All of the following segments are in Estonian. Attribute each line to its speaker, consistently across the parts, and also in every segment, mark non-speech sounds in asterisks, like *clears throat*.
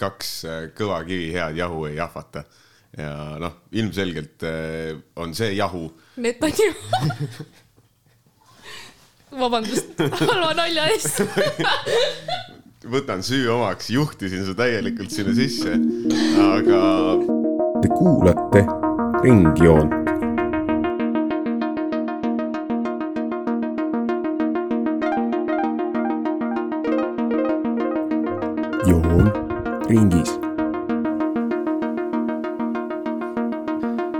Speaker 1: kaks äh, kõva kivi head jahu ei jahvata. ja noh, ilmselgelt äh, on see jahu.
Speaker 2: Netanyahu *laughs* vabandust halva nalja eest *laughs*
Speaker 1: võtan süü omaks, juhtisin su täielikult sinna sisse, aga.
Speaker 3: Te kuulate Ringjoont ringis.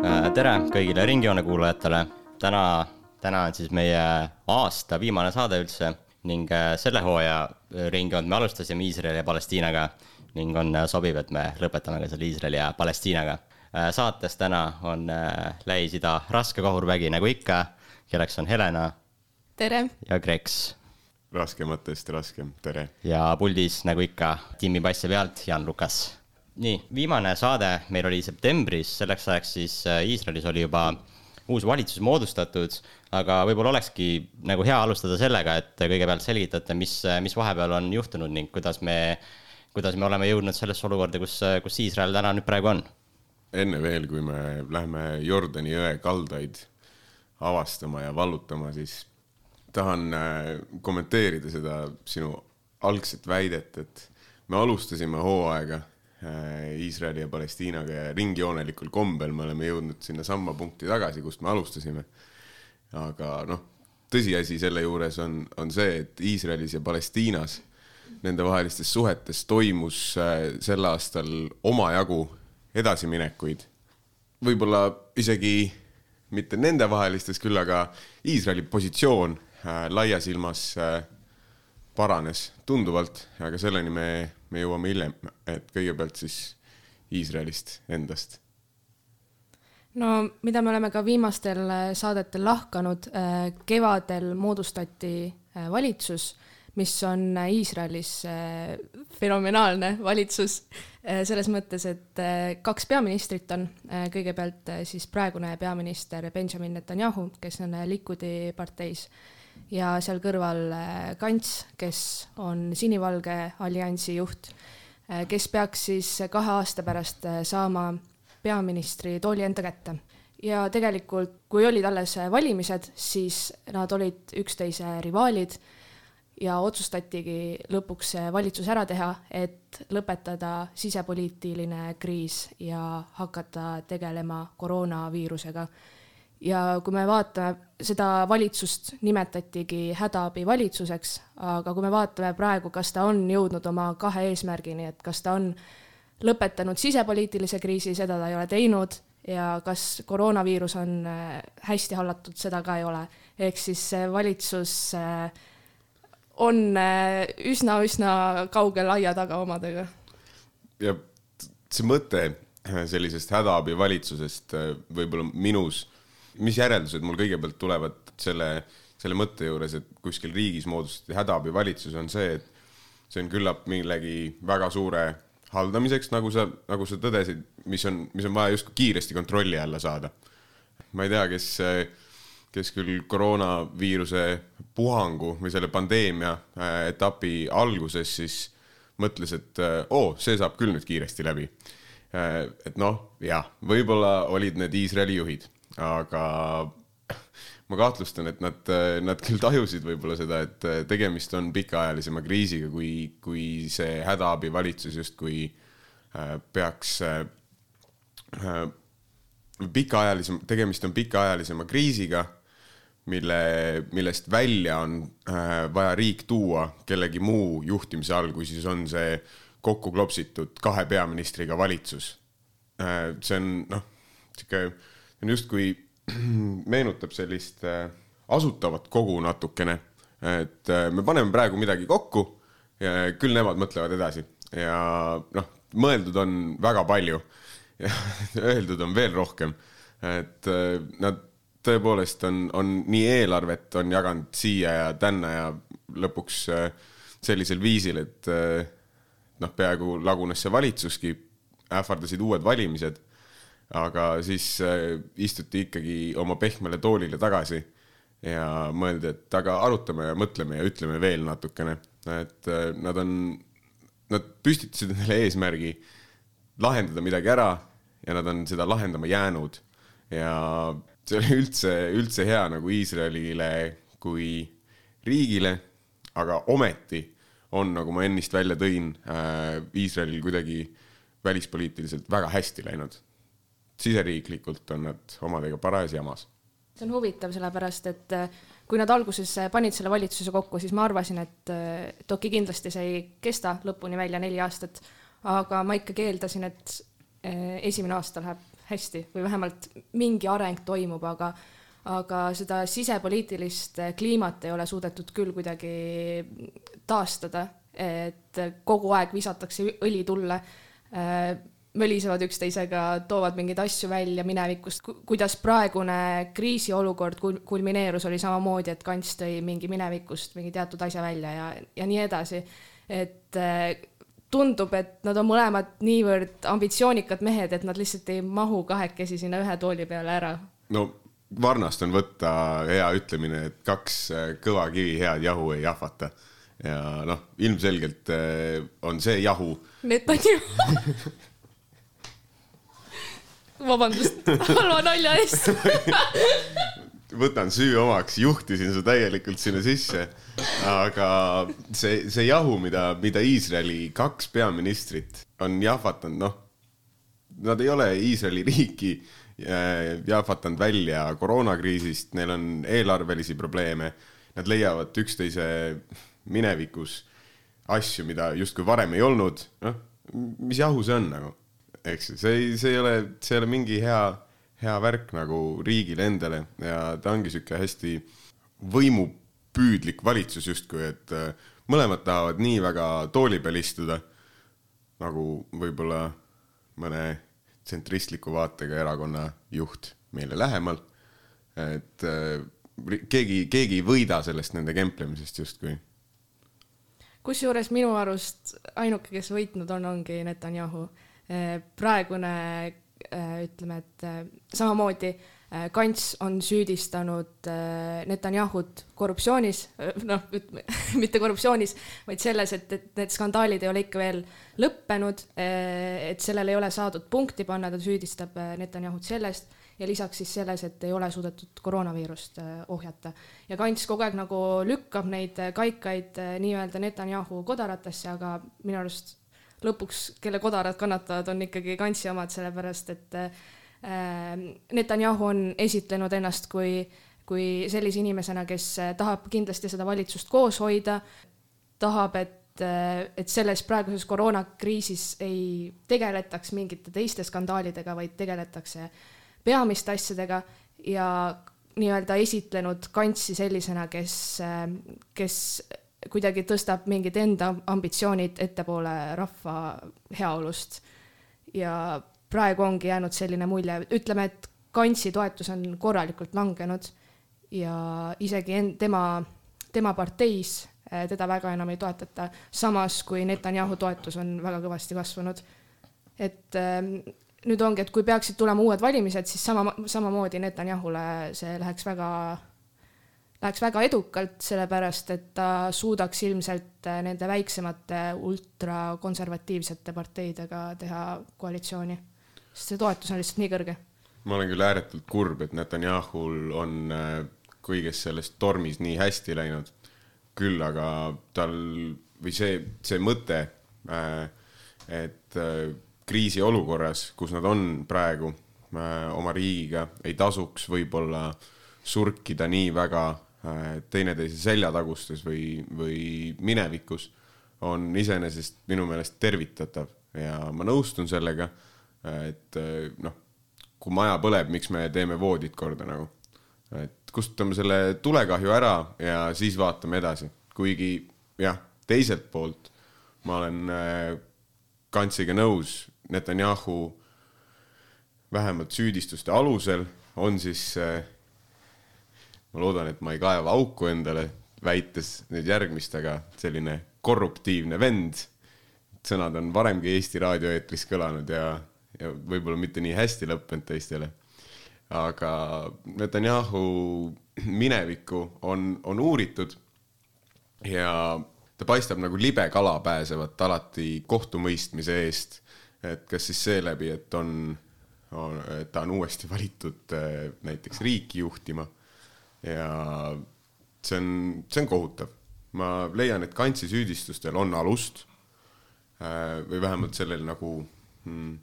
Speaker 4: Äh, tere kõigile Ringjoone kuulajatele. täna, täna on siis meie aasta viimane saade üldse ning äh, selle hooaja Ringjoont me alustasime Iisraeli ja Palestiinaga ning on äh, sobiv, et me lõpetame ka selle Iisraeli ja Palestiinaga. saates täna on Lähis-Ida raske kohurvägi nagu ikka, kelleks on Helena.
Speaker 2: tere!
Speaker 4: ja Kreks
Speaker 1: raskematest raskem, tere.
Speaker 4: ja puldis nagu ikka tiimi passi pealt Jan Lukas. nii, viimane saade meil oli septembris, selleks ajaks siis äh, Iisraelis oli juba uus valitsus moodustatud, aga võib-olla olekski nagu hea alustada sellega, et kõigepealt selgitate, mis, mis vahepeal on juhtunud ning kuidas me, kuidas me oleme jõudnud sellesse olukorda, kus, kus Iisrael täna nüüd praegu on.
Speaker 1: enne veel, kui me läheme Jordani jõe kaldaid avastama ja vallutama, siis tahan äh, kommenteerida seda sinu algset väidet, et me alustasime hooaega äh, Iisraeli ja Palestiinaga ja ringjoonelikul kombel me oleme jõudnud sinnasamma punkti tagasi, kust me alustasime. aga noh, tõsiasi selle juures on, on see, et Iisraelis ja Palestiinas nendevahelistes suhetes toimus äh, sel aastal omajagu edasiminekuid. võib-olla isegi mitte nendevahelistes, küll aga Iisraeli positsioon laias ilmas äh, paranes tunduvalt, aga selleni me, me jõuame hiljem, et kõigepealt siis Iisraelist endast.
Speaker 2: no mida me oleme ka viimastel äh, saadetel lahkanud, kevadel moodustati valitsus, mis on Iisraelis fenomenaalne valitsus selles mõttes, et kaks peaministrit on, kõigepealt siis praegune peaminister Benjamin Netanyahu, kes on Likudi parteis ja seal kõrval Kants, äh, kes on sinivalge alliansi juht, äh, kes peaks siis kahe aasta pärast äh, saama peaministri tooli enda kätte. ja tegelikult, kui olid alles valimised, siis nad olid üksteise rivaalid ja otsustatigi lõpuks see valitsus ära teha, et lõpetada sisepoliitiline kriis ja hakata tegelema koroonaviirusega ja kui me vaatame, seda valitsust nimetatigi hädaabivalitsuseks, aga kui me vaatame praegu, kas ta on jõudnud oma kahe eesmärgini, et kas ta on lõpetanud sisepoliitilise kriisi, seda ta ei ole teinud, ja kas koroonaviirus on äh, hästi hallatud, seda ka ei ole. ehk siis see valitsus äh, on üsna-üsna äh, kaugel aia taga omadega.
Speaker 1: ja see mõte sellisest hädaabivalitsusest võib-olla minus mis järeldused mul kõigepealt tulevad selle, selle mõtte juures, et kuskil riigis moodustati hädaabivalitsus, on see, et see on küllap millegi väga suure haldamiseks, nagu sa, nagu sa tõdesid, mis on, mis on vaja justkui kiiresti kontrolli alla saada. ma ei tea, kes, kes küll koroonaviiruse puhangu või selle pandeemia äh, etapi alguses siis mõtles, et äh, oo, see saab küll nüüd kiiresti läbi. Äh, et noh, jah, võib-olla olid need Iisraeli juhid aga ma kahtlustan, et nad, nad küll tajusid võib-olla seda, et tegemist on pikaajalisema kriisiga, kui, kui see hädaabivalitsus justkui äh, peaks äh, pikaajalisem, tegemist on pikaajalisema kriisiga, mille, millest välja on äh, vaja riik tuua kellegi muu juhtimise all, kui siis on see kokku klopsitud kahe peaministriga valitsus. see on noh, sihuke justkui *clears throat* meenutab sellist äh, asutavat kogu natukene, et äh, me paneme praegu midagi kokku küll nemad mõtlevad edasi. Ja noh, mõeldud on väga palju. Ja *laughs* öeldud on veel rohkem, et äh, nad tõepoolest on, on nii eelarvet on jaganud siia ja tänna ja lõpuks sellisel viisil, et noh, peaaegu lagunes see valitsuski, ähvardasid uued valimised aga siis äh, istuti ikkagi oma pehmele toolile tagasi ja mõeldi, et aga arutame ja mõtleme ja ütleme veel natukene, et äh, nad on nad püstitasid endale eesmärgi lahendada midagi ära ja nad on seda lahendama jäänud. ja see oli üldse, üldse hea nagu Iisraelile kui riigile, aga ometi on, nagu ma ennist välja tõin äh,, Iisraelil kuidagi välispoliitiliselt väga hästi läinud. Siseriiklikult on nad omadega parajas jamas.
Speaker 2: see on huvitav, sellepärast et äh, kui nad alguses panid selle valitsuse kokku, siis ma arvasin, et, et okei, kindlasti see ei kesta lõpuni välja neli aastat, aga ma ikkagi eeldasin, et esimene aasta läheb hästi või vähemalt mingi areng toimub, aga aga seda sisepoliitilist kliimat ei ole suudetud küll kuidagi taastada, et kogu aeg visatakse õli tulle mölisevad üksteisega, toovad mingeid asju välja minevikust, kuidas praegune kriisiolukord kulmineerus, oli samamoodi, et Kants tõi mingi minevikust mingi teatud asja välja ja, ja nii edasi. et äh, tundub, et nad on mõlemad niivõrd ambitsioonikad mehed, et nad lihtsalt ei mahu kahekesi sinna ühe tooli peale ära.
Speaker 1: no varnast on võtta hea ütlemine, et kaks äh, kõva kivi head jahu ei jahvata. ja noh, ilmselgelt äh, on see jahu.
Speaker 2: Need on ju *laughs* vabandust halva nalja eest *laughs*
Speaker 1: võtan süü omaks, juhtisin su täielikult sinna sisse. aga see, see jahu, mida, mida Iisraeli kaks peaministrit on jahvatanud, noh, nad ei ole Iisraeli riiki äh, jahvatanud välja koroonakriisist, neil on eelarvelisi probleeme. Nad leiavad üksteise minevikus asju, mida justkui varem ei olnud, noh, mis jahu see on nagu eks ju, see ei, see ei ole, see ei ole mingi hea, hea värk nagu riigile endale ja ta ongi sihuke hästi võimupüüdlik valitsus justkui, et äh, mõlemad tahavad nii väga tooli peal istuda, nagu võib-olla mõne tsentristliku vaatega erakonna juht meile lähemal. et äh, keegi, keegi ei võida sellest nende kemplemisest justkui
Speaker 2: kusjuures minu arust ainuke, kes võitnud on, ongi Netanyahu praegune äh, ütleme, et äh, samamoodi Kants on süüdistanud Netanyahut korruptsioonis, noh, *laughs* mitte korruptsioonis, vaid selles, et, et need skandaalid ei ole ikka veel lõppenud, et sellele ei ole saadud punkti panna, ta süüdistab Netanyahut sellest ja lisaks siis selles, et ei ole suudetud koroonaviirust ohjata. ja Kants kogu aeg nagu lükkab neid kaikaid nii-öelda Netanyahu kodaratesse, aga minu arust lõpuks, kelle kodarad kannatavad, on ikkagi kantsi omad, sellepärast et äh, Netanyahu on esitlenud ennast kui, kui sellise inimesena, kes tahab kindlasti seda valitsust koos hoida, tahab, et et selles praeguses koroonakriisis ei tegeletaks mingite teiste skandaalidega, vaid tegeletakse peamiste asjadega ja nii-öelda esitlenud kantsi sellisena, kes, kes kuidagi tõstab mingid enda ambitsioonid ettepoole rahva heaolust. ja praegu ongi jäänud selline mulje, ütleme, et Kantsi toetus on korralikult langenud ja isegi en-, tema, tema parteis eh, teda väga enam ei toetata, samas kui Netanyahu toetus on väga kõvasti kasvanud. et ehm, nüüd ongi, et kui peaksid tulema uued valimised, siis sama, samamoodi Netanyahule see läheks väga läheks väga edukalt, sellepärast et ta suudaks ilmselt äh, nende väiksemate ultrakonservatiivsete parteidega teha koalitsiooni, sest see toetus on lihtsalt nii kõrge.
Speaker 1: ma olen küll ääretult kurb, et Netanyahul on äh, kõiges selles tormis nii hästi läinud, küll aga tal või see, see mõte, äh, et kriisiolukorras, kus nad on praegu oma riigiga, ei tasuks võib-olla surkida nii väga teineteise seljatagustes või, või minevikus on iseenesest minu meelest tervitatav ja ma nõustun sellega, et äh, noh, kui maja põleb, miks me teeme voodid korda nagu. et kustutame selle tulekahju ära ja siis vaatame edasi, kuigi jah, teiselt poolt ma olen äh, Kantsiga nõus, Netanyahu vähemalt süüdistuste alusel on siis äh, ma loodan, et ma ei kaeva auku endale, väites nüüd järgmist, aga selline korruptiivne vend. sõnad on varemgi Eesti raadioeetris kõlanud ja, ja võib-olla mitte nii hästi lõppenud teistele. aga Netanyahu minevikku on, on uuritud ja ta paistab nagu libe kala pääsevat alati kohtumõistmise eest. et kas siis seeläbi, et on, on, ta on uuesti valitud äh, näiteks riiki juhtima ja see on, see on kohutav. ma leian, et Kantsi süüdistustel on alust äh, või vähemalt sellel nagu hmm,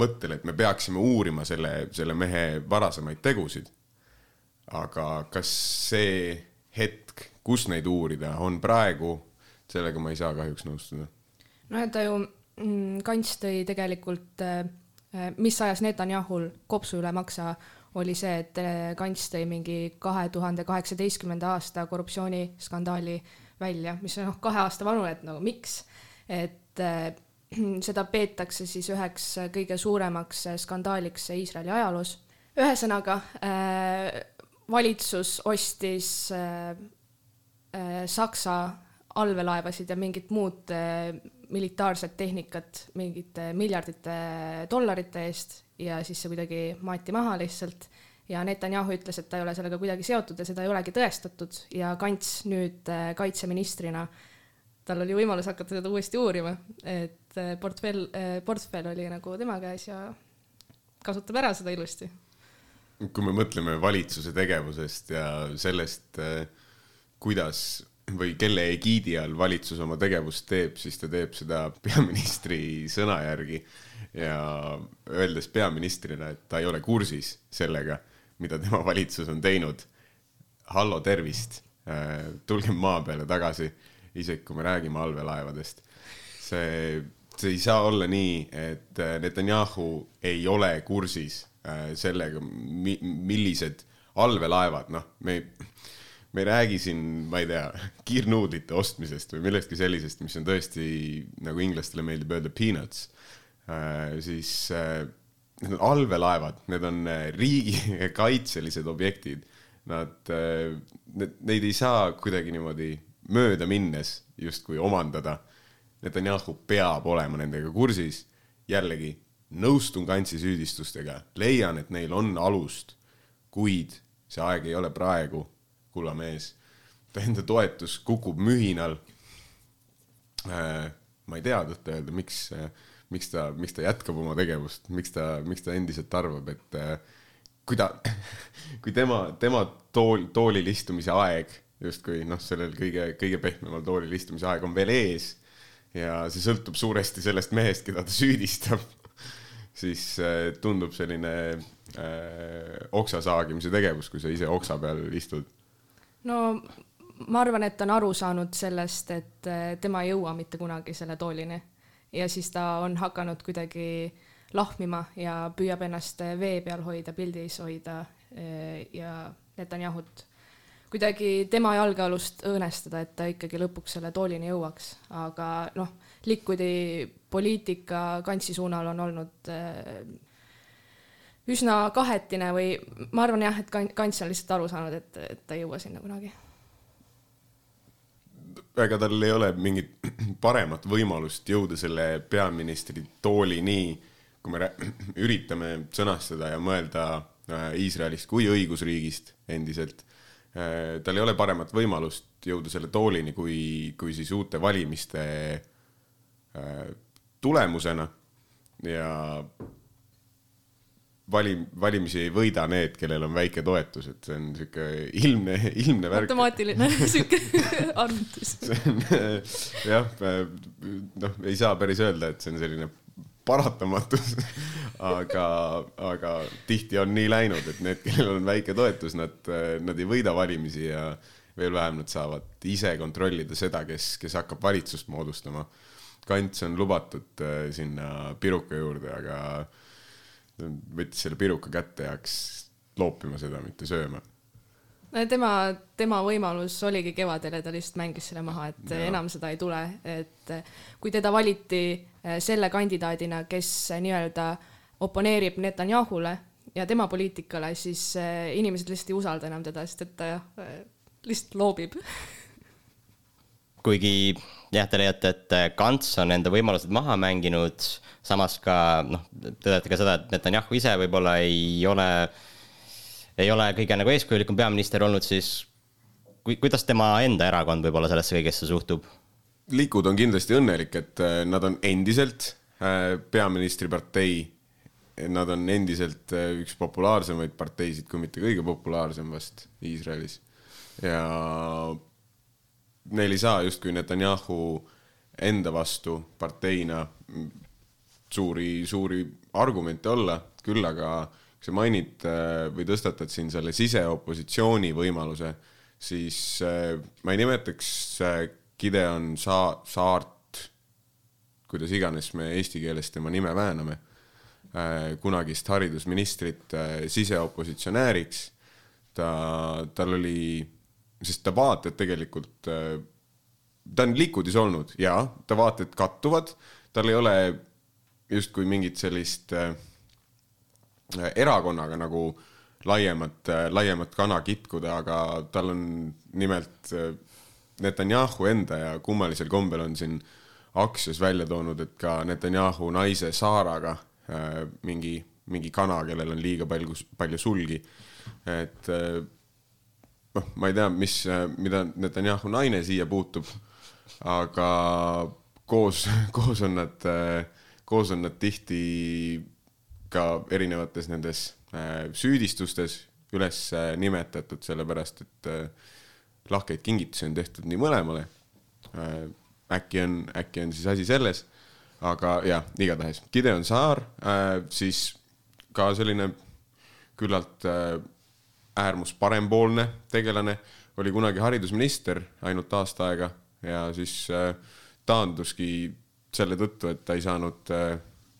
Speaker 1: mõttel, et me peaksime uurima selle, selle mehe varasemaid tegusid. aga kas see hetk, kus neid uurida, on praegu, sellega ma ei saa kahjuks nõustuda.
Speaker 2: no ta ju, mm, Kants tõi tegelikult, mis ajas Netanyahul kopsu üle maksa, oli see, et Kants tõi mingi kahe tuhande kaheksateistkümnenda aasta korruptsiooniskandaali välja, mis on noh, kahe aasta vanune, et nagu miks, et *clears throat* seda peetakse siis üheks kõige suuremaks skandaaliks Iisraeli ajaloos. ühesõnaga äh, valitsus ostis äh, äh, Saksa allveelaevasid ja mingit muud äh, militaarset tehnikat mingite miljardite dollarite eest ja siis see kuidagi maeti maha lihtsalt. Ja Netanyahu ütles, et ta ei ole sellega kuidagi seotud ja seda ei olegi tõestatud. Ja Kants nüüd äh, kaitseministrina, tal oli võimalus hakata seda uuesti uurima, et äh, portfell, äh, portfell oli nagu tema käes ja kasutab ära seda ilusti.
Speaker 1: Kui me mõtleme valitsuse tegevusest ja sellest, kuidas või kelle egiidi all valitsus oma tegevust teeb, siis ta teeb seda peaministri sõna järgi ja öeldes peaministrina, et ta ei ole kursis sellega, mida tema valitsus on teinud. hallo, tervist, tulge maa peale tagasi, isegi kui me räägime allveelaevadest. see, see ei saa olla nii, et Netanyahu ei ole kursis sellega, millised allveelaevad, noh, me ei me ei räägi siin, ma ei tea, *laughs* kiirnuudlite ostmisest või millestki sellisest, mis on tõesti, nagu inglastele meeldib öelda, peanuts äh,, siis äh, need on allveelaevad, need on äh, riigikaitselised *laughs* objektid. Nad äh,, neid ei saa kuidagi niimoodi mööda minnes justkui omandada. Netanyahu peab olema nendega kursis. jällegi, nõustun Kantsi süüdistustega, leian, et neil on alust, kuid see aeg ei ole praegu kulla mees, ta enda toetus kukub mühinal. Äh, ma ei tea tõtt-öelda, miks, äh, miks ta, miks ta jätkab oma tegevust, miks ta, miks ta endiselt arvab, et äh, kui ta, *laughs* kui tema, tema tool, toolil istumise aeg justkui noh, sellel kõige, kõige pehmemal toolil istumise aeg on veel ees ja see sõltub suuresti sellest mehest, keda ta süüdistab, *laughs* siis tundub selline äh, oksa saagimise tegevus, kui sa ise oksa peal istud
Speaker 2: no ma arvan, et ta on aru saanud sellest, et eh, tema ei jõua mitte kunagi selle toolini. Ja siis ta on hakanud kuidagi lahmima ja püüab ennast vee peal hoida, pildis hoida eh, ja Netanyahut kuidagi tema jalgealust õõnestada, et ta ikkagi lõpuks selle toolini jõuaks, aga noh, Likudi poliitika Kantsi suunal on olnud üsna kahetine või ma arvan jah, et Kants on lihtsalt aru saanud, et, et ta ei jõua sinna kunagi.
Speaker 1: ega tal ei ole mingit *clears throat* paremat võimalust jõuda selle peaministri toolini, kui me *clears throat* üritame sõnastada ja mõelda äh, Iisraelist kui õigusriigist endiselt. Äh, tal ei ole paremat võimalust jõuda selle toolini, kui, kui siis uute valimiste äh, tulemusena ja valim-, valimisi ei võida need, kellel on väike toetus, et see on sihuke ilmne, ilmne värk.
Speaker 2: matemaatiline *laughs* sihuke arvutus. *laughs*
Speaker 1: see on jah, noh, ei saa päris öelda, et see on selline paratamatus *laughs* aga, aga tihti on nii läinud, et need, kellel on väike toetus, nad, nad ei võida valimisi ja veel vähem nad saavad ise kontrollida seda, kes, kes hakkab valitsust moodustama. Kants on lubatud äh, sinna piruka juurde, aga võttis selle piruka kätte ja hakkas loopima seda, mitte sööma.
Speaker 2: no tema, tema võimalus oligi kevadel ja ta lihtsalt mängis selle maha, et ja. enam seda ei tule, et kui teda valiti eh, selle kandidaadina, kes nii-öelda oponeerib Netanyahule ja tema poliitikale, siis eh, inimesed lihtsalt ei usalda enam teda, sest et ta eh, lihtsalt loobib *laughs*
Speaker 4: kuigi jah, te leiate, et Kants on enda võimalused maha mänginud, samas ka noh, te teate ka seda, et Netanyahu ise võib-olla ei ole, ei ole kõige nagu eeskujulikum peaminister olnud, siis kui, kuidas tema enda erakond võib-olla sellesse kõigesse suhtub?
Speaker 1: Likud on kindlasti õnnelik, et äh, nad on endiselt äh, peaministripartei. Nad on endiselt äh, üks populaarsemaid parteisid, kui mitte kõige populaarsem vast Iisraelis. ja neil ei saa justkui Netanyahu enda vastu parteina suuri, suuri argumente olla, küll aga kui sa mainid või tõstatad siin selle siseopositsiooni võimaluse, siis ma ei nimetaks Gideon Sa-, Saart, kuidas iganes me eesti keeles tema nime vääname, kunagist haridusministrit siseopositsionääriks. ta, tal oli, sest ta vaated tegelikult, ta on Likudis olnud ja ta vaated kattuvad, tal ei ole justkui mingit sellist erakonnaga nagu laiemat, laiemat kana kitkuda, aga tal on nimelt Netanyahu enda ja kummalisel kombel on siin Axios välja toonud, et ka Netanyahu naise Saaraga äh, mingi, mingi kana, kellel on liiga palju, palju sulgi. et äh, noh, ma ei tea, mis, mida Netanyahu naine siia puutub, aga koos, *laughs* koos on nad koos on nad tihti ka erinevates nendes äh, süüdistustes üles äh, nimetatud, sellepärast et äh, lahkeid kingitusi on tehtud nii mõlemale. Äkki on, äkki on siis asi selles, aga jah, igatahes Gideon Saar, siis ka selline küllalt äärmus parempoolne tegelane, oli kunagi haridusminister ainult aasta aega ja siis taanduski selle tõttu, et ta ei saanud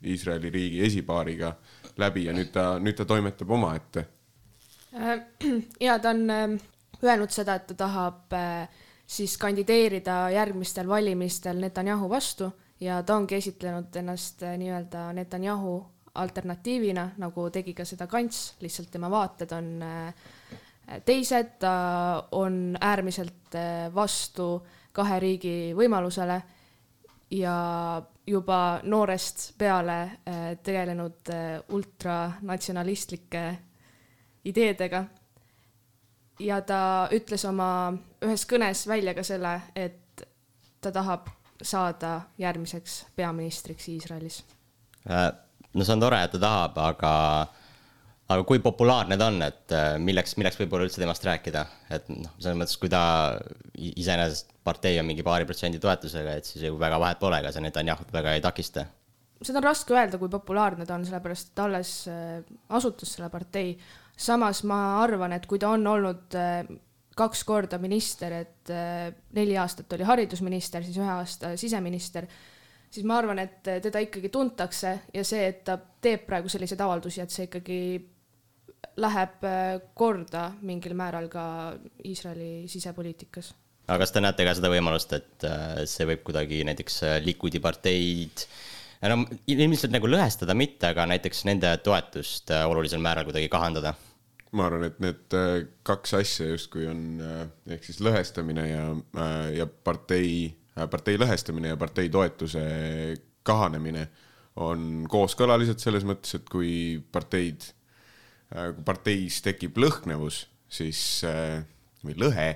Speaker 1: Iisraeli riigi esipaariga läbi ja nüüd ta, nüüd ta toimetab omaette. *clears throat*
Speaker 2: ja ta on öelnud seda, et ta tahab äh, siis kandideerida järgmistel valimistel Netanyahu vastu ja ta ongi esitlenud ennast äh, nii-öelda Netanyahu alternatiivina, nagu tegi ka seda Kants, lihtsalt tema vaated on äh, teised, ta on äärmiselt vastu kahe riigi võimalusele ja juba noorest peale tegelenud ultranatsionalistlike ideedega ja ta ütles oma ühes kõnes välja ka selle, et ta tahab saada järgmiseks peaministriks Iisraelis.
Speaker 4: Äh, no see on tore, et ta tahab, aga, aga kui populaarne ta on, et äh, milleks, milleks võib-olla üldse temast rääkida, et noh, selles mõttes, kui ta iseenesest partei on mingi paari protsendi toetusega, et siis ju väga vahet pole, ega see Netanyahut väga ei takista.
Speaker 2: Seda on raske öelda, kui populaarne ta on, sellepärast et alles äh, asutas selle partei, samas ma arvan, et kui ta on olnud äh, kaks korda minister, et neli aastat oli haridusminister, siis ühe aasta siseminister, siis ma arvan, et teda ikkagi tuntakse ja see, et ta teeb praegu selliseid avaldusi, et see ikkagi läheb äh, korda mingil määral ka Iisraeli sisepoliitikas.
Speaker 4: aga kas te näete ka seda võimalust, et see võib kuidagi näiteks Likudi parteid no ilmselt nagu lõhestada mitte, aga näiteks nende toetust olulisel määral kuidagi kahandada
Speaker 1: ma arvan, et need äh, kaks asja justkui on äh, ehk siis lõhestamine ja, äh, ja partei, partei lõhestamine ja partei toetuse kahanemine on kooskõlalised selles mõttes, et kui parteid, kui parteis tekib lõhnevus, siis või lõhe,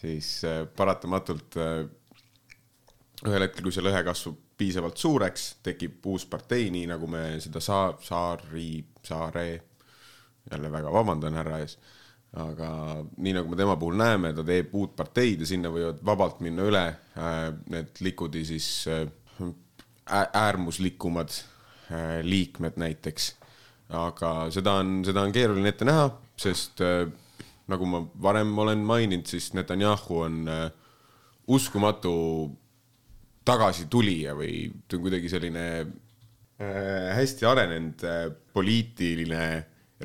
Speaker 1: siis paratamatult ühel hetkel, kui see lõhe kasvab piisavalt suureks, tekib uus partei, nii nagu me seda Sa-, Saari, Saare jälle väga vabandan härra ees, aga nii nagu me tema puhul näeme, ta teeb uut parteid ja sinna võivad vabalt minna üle äh, need Likudi siis äh, äärmuslikumad äh, liikmed näiteks. aga seda on, seda on keeruline ette näha, sest nagu ma varem olen maininud, siis Netanyahu on uskumatu tagasitulija või ta on kuidagi selline hästi arenenud poliitiline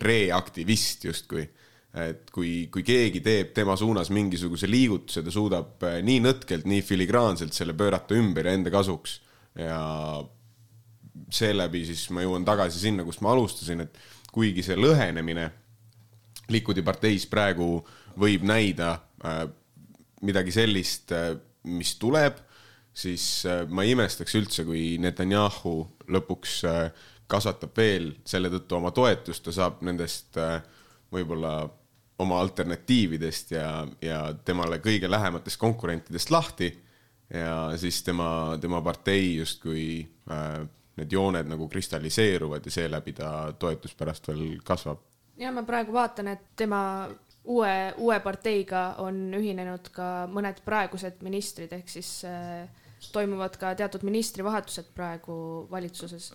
Speaker 1: reaktivist justkui. Et kui, kui keegi teeb tema suunas mingisuguse liigutuse, ta suudab eh, nii nõtkelt, nii filigraanselt selle pöörata ümber ja enda kasuks. ja seeläbi siis ma jõuan tagasi sinna, kust ma alustasin, et kuigi see lõhenemine Likudi parteis praegu võib näida äh, midagi sellist äh,, mis tuleb, siis ma ei imestaks üldse, kui Netanyahu lõpuks kasvatab veel selle tõttu oma toetust, ta saab nendest võib-olla oma alternatiividest ja, ja temale kõige lähematest konkurentidest lahti ja siis tema, tema partei justkui äh, need jooned nagu kristalliseeruvad ja seeläbi ta toetus pärast veel kasvab.
Speaker 2: ja ma praegu vaatan, et tema uue, uue parteiga on ühinenud ka mõned praegused ministrid, ehk siis äh, toimuvad ka teatud ministrivahetused praegu valitsuses.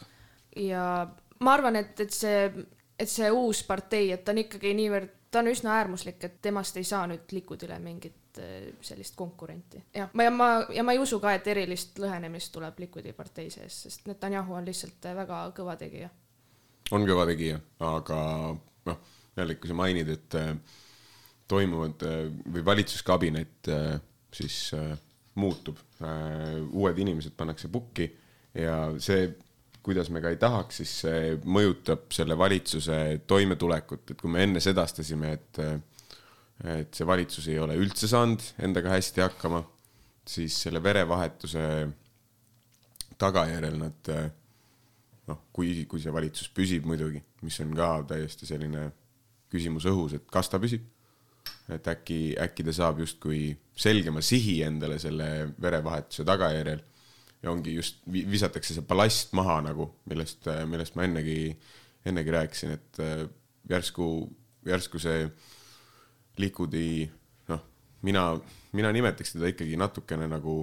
Speaker 2: ja ma arvan, et, et see, et see uus partei, et ta on ikkagi niivõrd, ta on üsna äärmuslik, et temast ei saa nüüd Likudile mingit äh, sellist konkurenti. jah, ma ja ma, ja ma ei usu ka, et erilist lõhenemist tuleb Likudi partei sees, sest Netanyahu on lihtsalt väga kõva tegija.
Speaker 1: on kõva tegija, aga noh, jällegi, kui sa mainid, et äh, toimuvad äh, või valitsuskabinet äh, siis äh, muutub, uued inimesed pannakse pukki ja see, kuidas me ka ei tahaks, siis see mõjutab selle valitsuse toimetulekut, et kui me enne sedastasime, et et see valitsus ei ole üldse saanud endaga hästi hakkama, siis selle verevahetuse tagajärjel nad noh, kui, kui see valitsus püsib muidugi, mis on ka täiesti selline küsimus õhus, et kas ta püsib et äkki, äkki ta saab justkui selgema sihi endale selle verevahetuse tagajärjel ja ongi just, visatakse see ballast maha nagu, millest, millest ma ennegi, ennegi rääkisin, et äh, järsku, järsku see Likudi, noh, mina, mina nimetaks teda ikkagi natukene nagu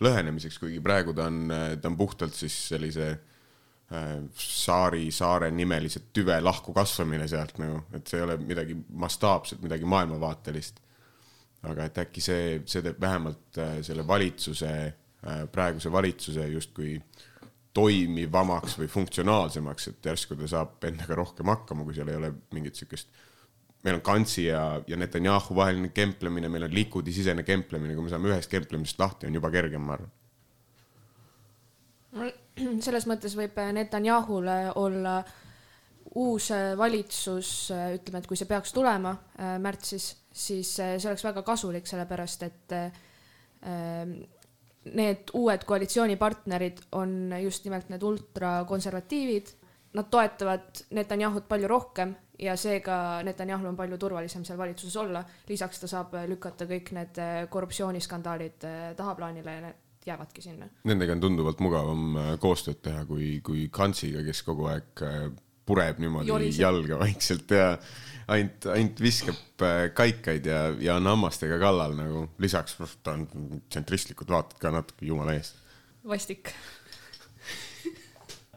Speaker 1: lõhenemiseks, kuigi praegu ta on, ta on puhtalt siis sellise äh, saari, saare nimelise tüve lahku kasvamine sealt nagu, et see ei ole midagi mastaapset, midagi maailmavaatelist. aga et äkki see, see teeb vähemalt äh, selle valitsuse, praeguse valitsuse justkui toimivamaks või funktsionaalsemaks, et järsku ta saab endaga rohkem hakkama, kui seal ei ole mingit sihukest meil on Kantsi ja, ja Netanyahu vaheline kemplemine, meil on Likudi sisene kemplemine, kui me saame ühest kemplemisest lahti, on juba kergem, ma arvan. *clears throat*
Speaker 2: Selles mõttes võib Netanyahule olla uus valitsus, ütleme, et kui see peaks tulema äh, märtsis, siis äh, see oleks väga kasulik, sellepärast et äh, need uued koalitsioonipartnerid on just nimelt need ultrakonservatiivid. Nad toetavad Netanyahut palju rohkem ja seega Netanyahul on palju turvalisem seal valitsuses olla. lisaks ta saab lükata kõik need korruptsiooniskandaalid tahaplaanile ja need jäävadki sinna.
Speaker 1: Nendega on tunduvalt mugavam äh, koostööd teha kui, kui Kantsiga, kes kogu aeg pureb niimoodi Joliseb. jalga vaikselt ja ainult, ainult viskab äh, kaikaid ja, ja on hammastega kallal nagu. lisaks ta on tsentristlikud vaated ka natuke jumala eest.
Speaker 2: vastik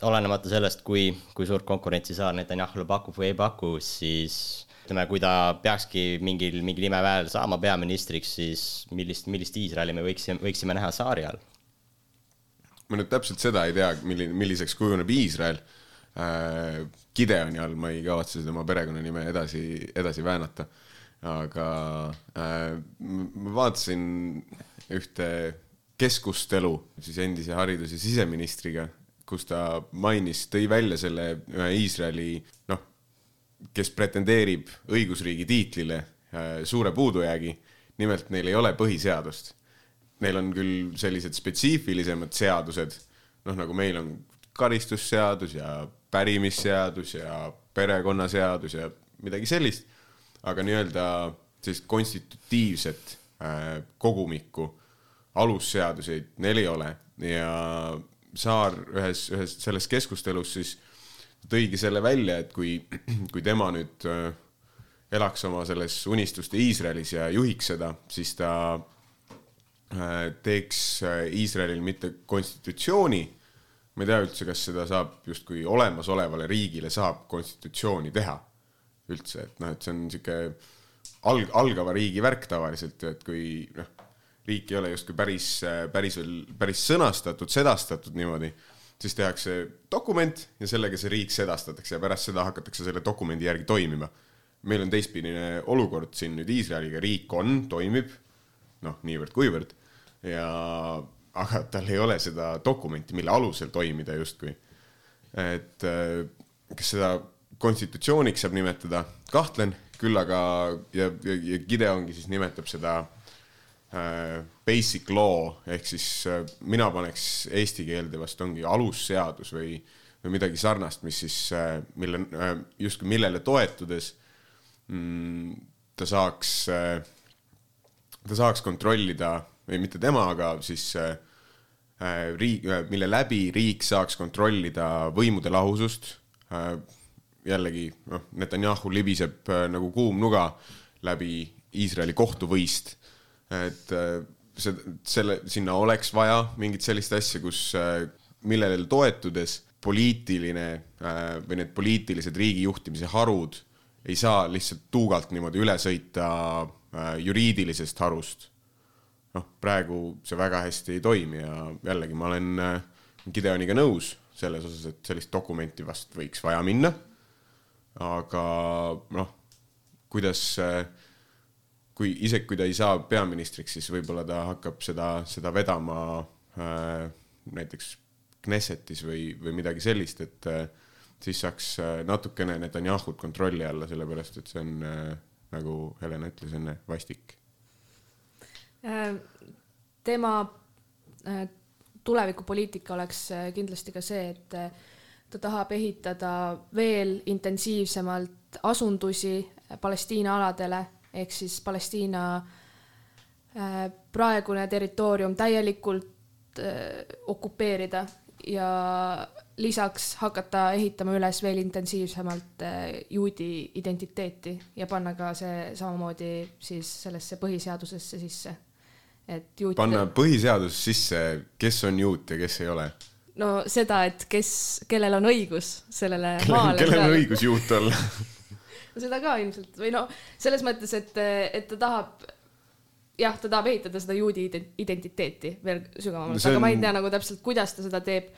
Speaker 4: olenemata sellest, kui, kui suurt konkurentsi Saar Netanyahule pakub või ei paku, siis ütleme, kui ta peakski mingil, mingil imeväel saama peaministriks, siis millist, millist Iisraeli me võiksime, võiksime näha Saari all?
Speaker 1: ma nüüd täpselt seda ei tea, milline, milliseks kujuneb Iisrael äh,. Gideoni all ma ei kavatse tema perekonnanime edasi, edasi väänata. aga äh, ma vaatasin ühte keskustelu siis endise haridus- ja siseministriga, kus ta mainis, tõi välja selle ühe Iisraeli noh, kes pretendeerib õigusriigi tiitlile äh, suure puudujäägi. nimelt neil ei ole põhiseadust. Neil on küll sellised spetsiifilisemad seadused, noh nagu meil on karistusseadus ja pärimisseadus ja perekonnaseadus ja midagi sellist, aga nii-öelda sellist konstitutiivset äh, kogumikku, alusseaduseid neil ei ole. Ja Saar ühes, ühes selles keskustelus siis tõigi selle välja, et kui, *clears throat* kui tema nüüd äh, elaks oma selles unistuste Iisraelis ja juhiks seda, siis ta äh, teeks Iisraelil mitte konstitutsiooni, ma ei tea üldse, kas seda saab justkui olemasolevale riigile saab konstitutsiooni teha üldse, et noh, et see on niisugune alg-, algava riigi värk tavaliselt et kui noh, riik ei ole justkui päris, päris veel, päris sõnastatud, sedastatud niimoodi siis tehakse dokument ja sellega see riik sedastatakse ja pärast seda hakatakse selle dokumendi järgi toimima. meil on teistpidine olukord siin nüüd Iisraeliga, riik on, toimib, noh, niivõrd-kuivõrd ja aga tal ei ole seda dokumenti, mille alusel toimida justkui. et äh, kas seda konstitutsiooniks saab nimetada, kahtlen, küll aga ja, ja, ja Gideongi siis nimetab seda Äh, basic law ehk siis äh, mina paneks eesti keelde vast ongi alusseadus või, või midagi sarnast, mis siis, äh, mille, justkui millele toetudes mm, ta saaks, ta saaks kontrollida või mitte tema, aga siis äh, äh riik, mille läbi riik saaks kontrollida võimude lahusust äh,. jällegi noh, Netanyahu libiseb äh, nagu kuum nuga läbi Iisraeli kohtuvõist, et äh, see, selle, sinna oleks vaja mingit sellist asja, kus äh,, millele toetudes poliitiline äh, või need poliitilised riigijuhtimise harud ei saa lihtsalt tuugalt niimoodi üle sõita äh, juriidilisest harust. Noh, praegu see väga hästi ei toimi ja jällegi ma olen äh, Gideoniga nõus selles osas, et sellist dokumenti vast võiks vaja minna. aga noh, kuidas, kui isegi kui ta ei saa peaministriks, siis võib-olla ta hakkab seda, seda vedama näiteks Knessetis või, või midagi sellist, et äh, siis saaks äh, natukene Netanyahut kontrolli alla, sellepärast et see on äh, nagu Helena ütles enne, vastik.
Speaker 2: Tema tulevikupoliitika oleks kindlasti ka see, et ta tahab ehitada veel intensiivsemalt asundusi Palestiina aladele ehk siis Palestiina praegune territoorium täielikult okupeerida ja lisaks hakata ehitama üles veel intensiivsemalt juudi identiteeti ja panna ka see samamoodi siis sellesse põhiseadusesse sisse. Et juutide...
Speaker 1: panna põhiseadus sisse, kes on juut ja kes ei ole?
Speaker 2: no seda, et kes, kellel on õigus sellele
Speaker 1: Kelle, maale. kellel on õigus juut olla *laughs*
Speaker 2: no seda ka ilmselt või no selles mõttes, et, et ta tahab jah, ta tahab ehitada seda juudi identiteeti veel sügavamalt no, on... aga ma ei tea nagu täpselt, kuidas ta seda teeb.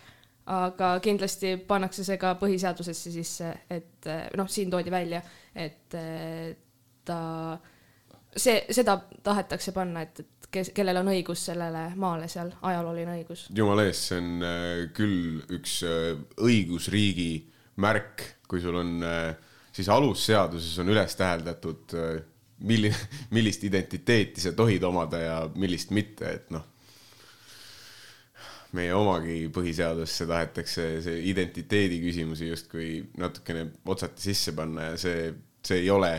Speaker 2: aga kindlasti pannakse see ka põhiseadusesse sisse, et noh, siin toodi välja, et ta, see, seda tahetakse panna, et, et kes, kellel on õigus sellele maale seal, ajalooline õigus.
Speaker 1: jumala eest, see on äh, küll üks äh, õigusriigi märk, kui sul on äh, siis alusseaduses on üles täheldatud äh, milline, *laughs* millist identiteeti sa tohid omada ja millist mitte, et noh. meie omagi põhiseadusesse tahetakse see identiteedi küsimusi justkui natukene otsati sisse panna ja see, see ei ole,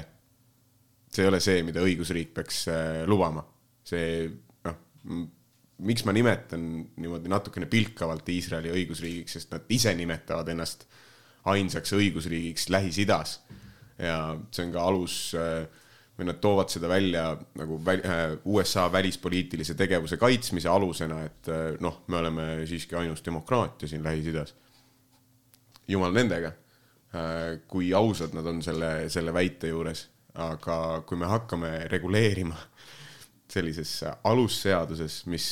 Speaker 1: see ei ole see, mida õigusriik peaks lubama. See noh, miks ma nimetan niimoodi natukene pilkavalt Iisraeli õigusriigiks, sest nad ise nimetavad ennast ainsaks õigusriigiks Lähis-Idas ja see on ka alus äh, või nad toovad seda välja nagu väl, äh, USA välispoliitilise tegevuse kaitsmise alusena, et äh, noh, me oleme siiski ainus demokraatia siin Lähis-Idas. jumal nendega, kui ausad nad on selle, selle väite juures, aga kui me hakkame reguleerima sellises alusseaduses, mis,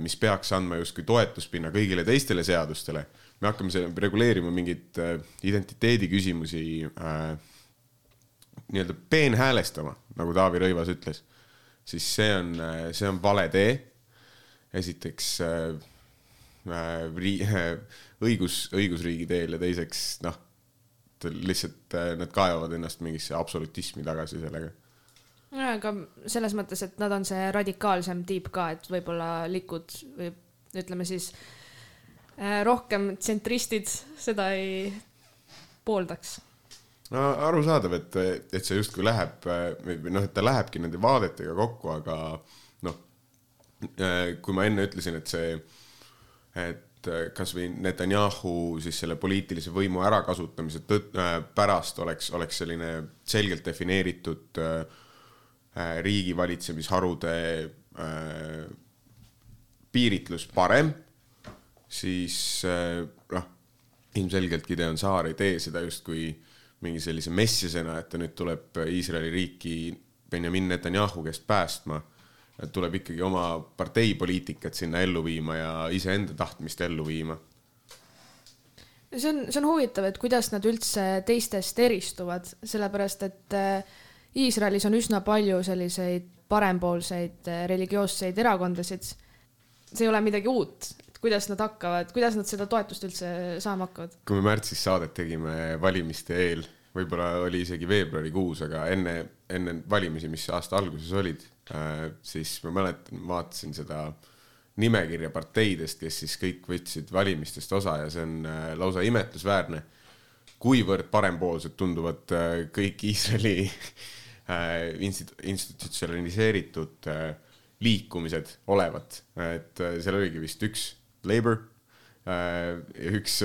Speaker 1: mis peaks andma justkui toetuspinna kõigile teistele seadustele, me hakkame reguleerima mingeid identiteedi küsimusi äh, nii-öelda peenhäälestama, nagu Taavi Rõivas ütles, siis see on, see on vale tee. esiteks äh, äh, õigus, õigusriigi teel ja teiseks noh, lihtsalt äh, nad kaevavad ennast mingisse absolutismi tagasi sellega
Speaker 2: no aga selles mõttes, et nad on see radikaalsem tiip ka, et võib-olla likud või ütleme siis äh, rohkem tsentristid seda ei pooldaks.
Speaker 1: No arusaadav, et, et see justkui läheb või noh, et ta lähebki nende vaadetega kokku, aga noh, kui ma enne ütlesin, et see, et kasvõi Netanyahu siis selle poliitilise võimu ärakasutamise tõt-, pärast oleks, oleks selline selgelt defineeritud riigivalitsemisharude piiritlus parem, siis noh, ilmselgelt Gideon Saar ei tee seda justkui äh, mingi sellise messiasena, et ta nüüd tuleb Iisraeli riiki Benjamin Netanyahu käest päästma. tuleb ikkagi oma parteipoliitikat sinna ellu viima ja iseenda tahtmist ellu viima.
Speaker 2: see on, see on huvitav, et kuidas nad üldse teistest eristuvad, sellepärast et äh, Iisraelis on üsna palju selliseid parempoolseid äh, religioosseid erakondasid. see ei ole midagi uut, kuidas nad hakkavad, kuidas nad seda toetust üldse saama hakkavad?
Speaker 1: kui me märtsis saadet tegime valimiste eel, võib-olla oli isegi veebruarikuus, aga enne, enne valimisi, mis aasta alguses olid äh,, siis ma mäletan, vaatasin seda nimekirja parteidest, kes siis kõik võtsid valimistest osa ja see on äh, lausa imetlusväärne, kuivõrd parempoolsed tunduvad äh, kõik Iisraeli äh, institu-, institutsionaliseeritud äh, liikumised olevat, et äh, seal oligi vist üks Labour ja üks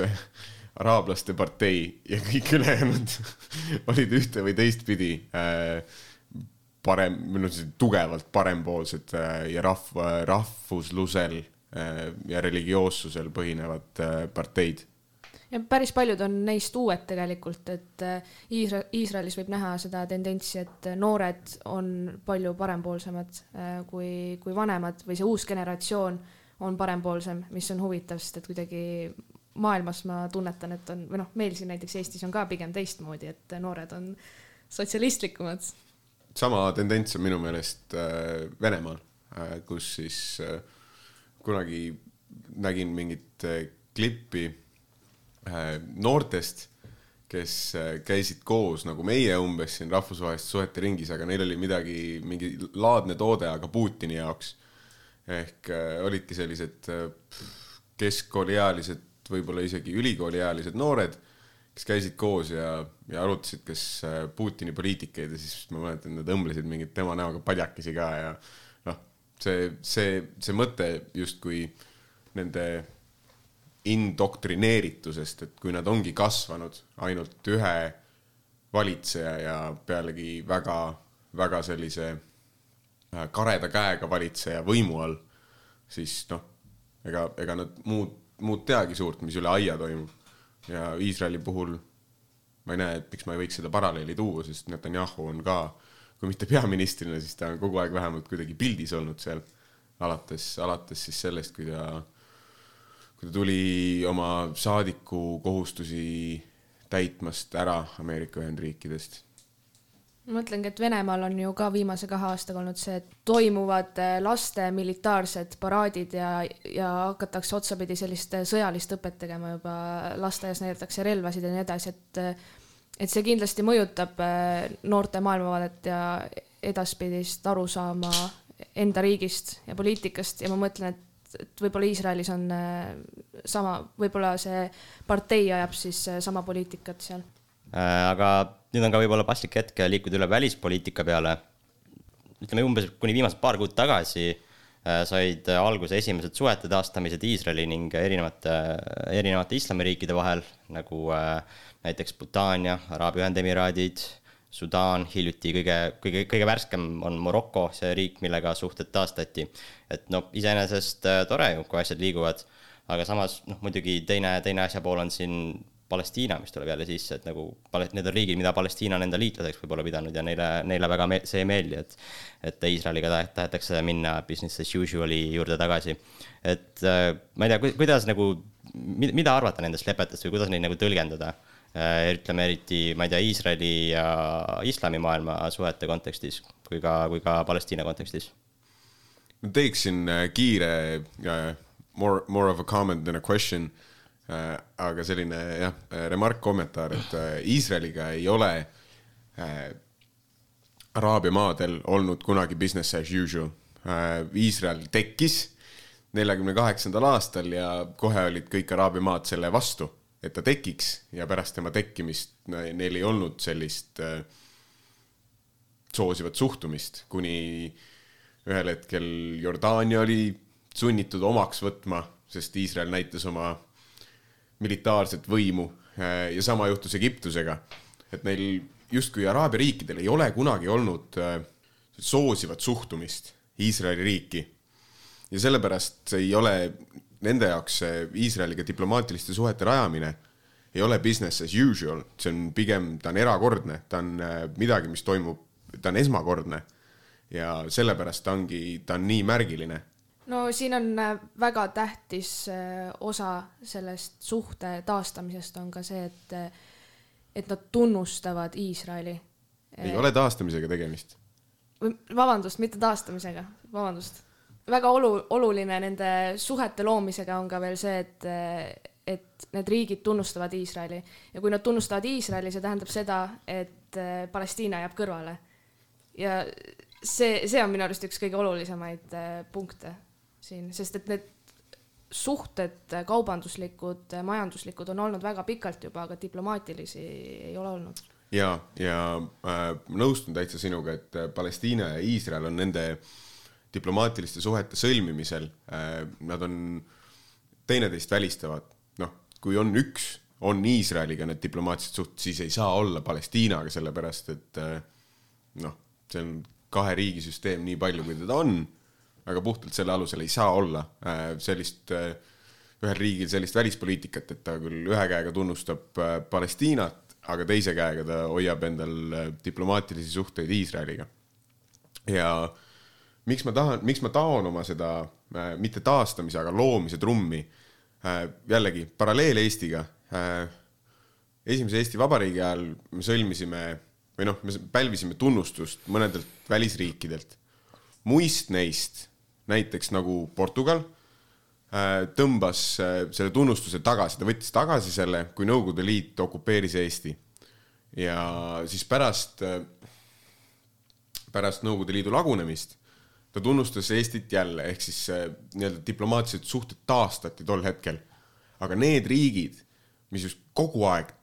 Speaker 1: araablaste partei ja kõik *laughs* ülejäänud olid ühte või teistpidi parem, või noh, tugevalt parempoolsed ja rahva, rahvuslusel ja religioossusel põhinevad parteid
Speaker 2: ja päris paljud on neist uued tegelikult, et äh, Iisra-, Iisraelis võib näha seda tendentsi, et noored on palju parempoolsemad äh, kui, kui vanemad või see uus generatsioon on parempoolsem, mis on huvitav, sest et kuidagi maailmas ma tunnetan, et on, või noh, meil siin näiteks Eestis on ka pigem teistmoodi, et noored on sotsialistlikumad.
Speaker 1: sama tendents on minu meelest äh, Venemaal, kus siis kunagi nägin mingit klippi noortest, kes äh, käisid koos nagu meie umbes siin rahvusvaheliste suhete ringis, aga neil oli midagi, mingi laadne toode, aga Putini jaoks. ehk äh, olidki sellised keskkooliealised, võib-olla isegi ülikooliealised noored, kes käisid koos ja, ja arutasid, kas Putini poliitikaid ja siis ma mäletan, nad õmblesid mingeid tema näoga padjakesi ka ja noh, see, see, see mõte justkui nende indoktrineeritusest, et kui nad ongi kasvanud ainult ühe valitseja ja pealegi väga, väga sellise äh, kareda käega valitseja võimu all, siis noh, ega, ega nad muud, muud teagi suurt, mis üle aia toimub. ja Iisraeli puhul ma ei näe, et miks ma ei võiks seda paralleeli tuua, sest Netanyahu on ka, kui mitte peaministrina, siis ta on kogu aeg vähemalt kuidagi pildis olnud seal. alates, alates siis sellest, kui ta kui ta tuli oma saadiku kohustusi täitmast ära Ameerika Ühendriikidest.
Speaker 2: Ma mõtlengi, et Venemaal on ju ka viimase kahe aastaga olnud see, et toimuvad eh, laste militaarsed paraadid ja, ja hakatakse otsapidi sellist eh, sõjalist õpet tegema juba lasteaias näidatakse relvasid ja nii edasi, et eh, et see kindlasti mõjutab noorte maailmavaadet ja edaspidist arusaama enda riigist ja poliitikast ja ma mõtlen, et et võib-olla Iisraelis on äh, sama, võib-olla see partei ajab siis äh, sama poliitikat seal.
Speaker 4: Äh, aga nüüd on ka võib-olla paslik hetk liikuda üle välispoliitika peale. ütleme umbes kuni viimased paar kuud tagasi said alguse esimesed suhete taastamised Iisraeli ning erinevate, erinevate islamiriikide vahel, nagu näiteks Bhutan ja Araabia Ühendemiraadid Sudaan, hiljuti kõige, kõige, kõige värskem on Maroko, see riik, millega suhted taastati. et noh, iseenesest äh, tore ju, kui asjad liiguvad, aga samas noh, muidugi teine, teine asja pool on siin Palestiina, mis tuleb jälle sisse, et nagu need on riigid, mida Palestiina on enda liitlaseks võib-olla pidanud ja neile, neile väga me-, see ei meeldi, et et Iisraeliga tahetakse minna business as usual'i juurde tagasi. et äh, ma ei tea, kuidas nagu, mida arvata nendest lepetest või kuidas neid nagu tõlgendada ütleme eriti, ma ei tea, Iisraeli ja islamimaailma suhete kontekstis kui ka, kui ka Palestiina kontekstis?
Speaker 1: teeksin äh, kiire uh,, more, more of a comment than a question uh,, aga selline jah, remark, kommentaar, et Iisraeliga uh, ei ole Araabia maadel olnud kunagi business as usual. Iisrael tekkis neljakümne kaheksandal aastal ja kohe olid kõik Araabia maad selle vastu et ta tekiks ja pärast tema tekkimist neil ei olnud sellist äh, soosivat suhtumist, kuni ühel hetkel Jordaania oli sunnitud omaks võtma, sest Iisrael näitas oma militaarset võimu äh, ja sama juhtus Egiptusega. et neil justkui Araabia riikidel ei ole kunagi olnud äh, soosivat suhtumist Iisraeli riiki. ja sellepärast ei ole nende jaoks see Iisraeliga diplomaatiliste suhete rajamine ei ole business as usual, see on pigem, ta on erakordne, ta on äh, midagi, mis toimub, ta on esmakordne. ja sellepärast ta ongi, ta on nii märgiline.
Speaker 2: no siin on äh, väga tähtis äh, osa sellest suhte taastamisest on ka see, et, et nad tunnustavad Iisraeli.
Speaker 1: ei ole taastamisega tegemist.
Speaker 2: vabandust, mitte taastamisega, vabandust väga olu-, oluline nende suhete loomisega on ka veel see, et, et need riigid tunnustavad Iisraeli ja kui nad tunnustavad Iisraeli, see tähendab seda, et äh, Palestiina jääb kõrvale. ja see, see on minu arust üks kõige olulisemaid äh, punkte siin, sest et need suhted, kaubanduslikud, majanduslikud on olnud väga pikalt juba, aga diplomaatilisi ei ole olnud.
Speaker 1: ja, ja äh, nõustun täitsa sinuga, et Palestiina ja Iisrael on nende äh, diplomaatiliste suhete sõlmimisel äh, nad on teineteist välistavad, noh, kui on üks, on Iisraeliga need diplomaatilised suhted, siis ei saa olla Palestiinaga, sellepärast et äh, noh, see on kahe riigi süsteem nii palju, kui teda on, aga puhtalt selle alusel ei saa olla äh, sellist, ühel riigil sellist välispoliitikat, et ta küll ühe käega tunnustab Palestiinat, aga teise käega ta hoiab endal diplomaatilisi suhteid Iisraeliga. ja miks ma tahan, miks ma taon oma seda äh, mitte taastamise, aga loomise trummi äh,, jällegi paralleel Eestiga äh,. esimese Eesti Vabariigi ajal me sõlmisime või noh, me pälvisime tunnustust mõnedelt välisriikidelt. muist neist, näiteks nagu Portugal tõmbas selle tunnustuse tagasi, ta võttis tagasi selle, kui Nõukogude Liit okupeeris Eesti. ja siis pärast pärast Nõukogude Liidu lagunemist ta tunnustas Eestit jälle, ehk siis nii-öelda diplomaatilised suhted taastati tol hetkel. aga need riigid, mis just kogu aeg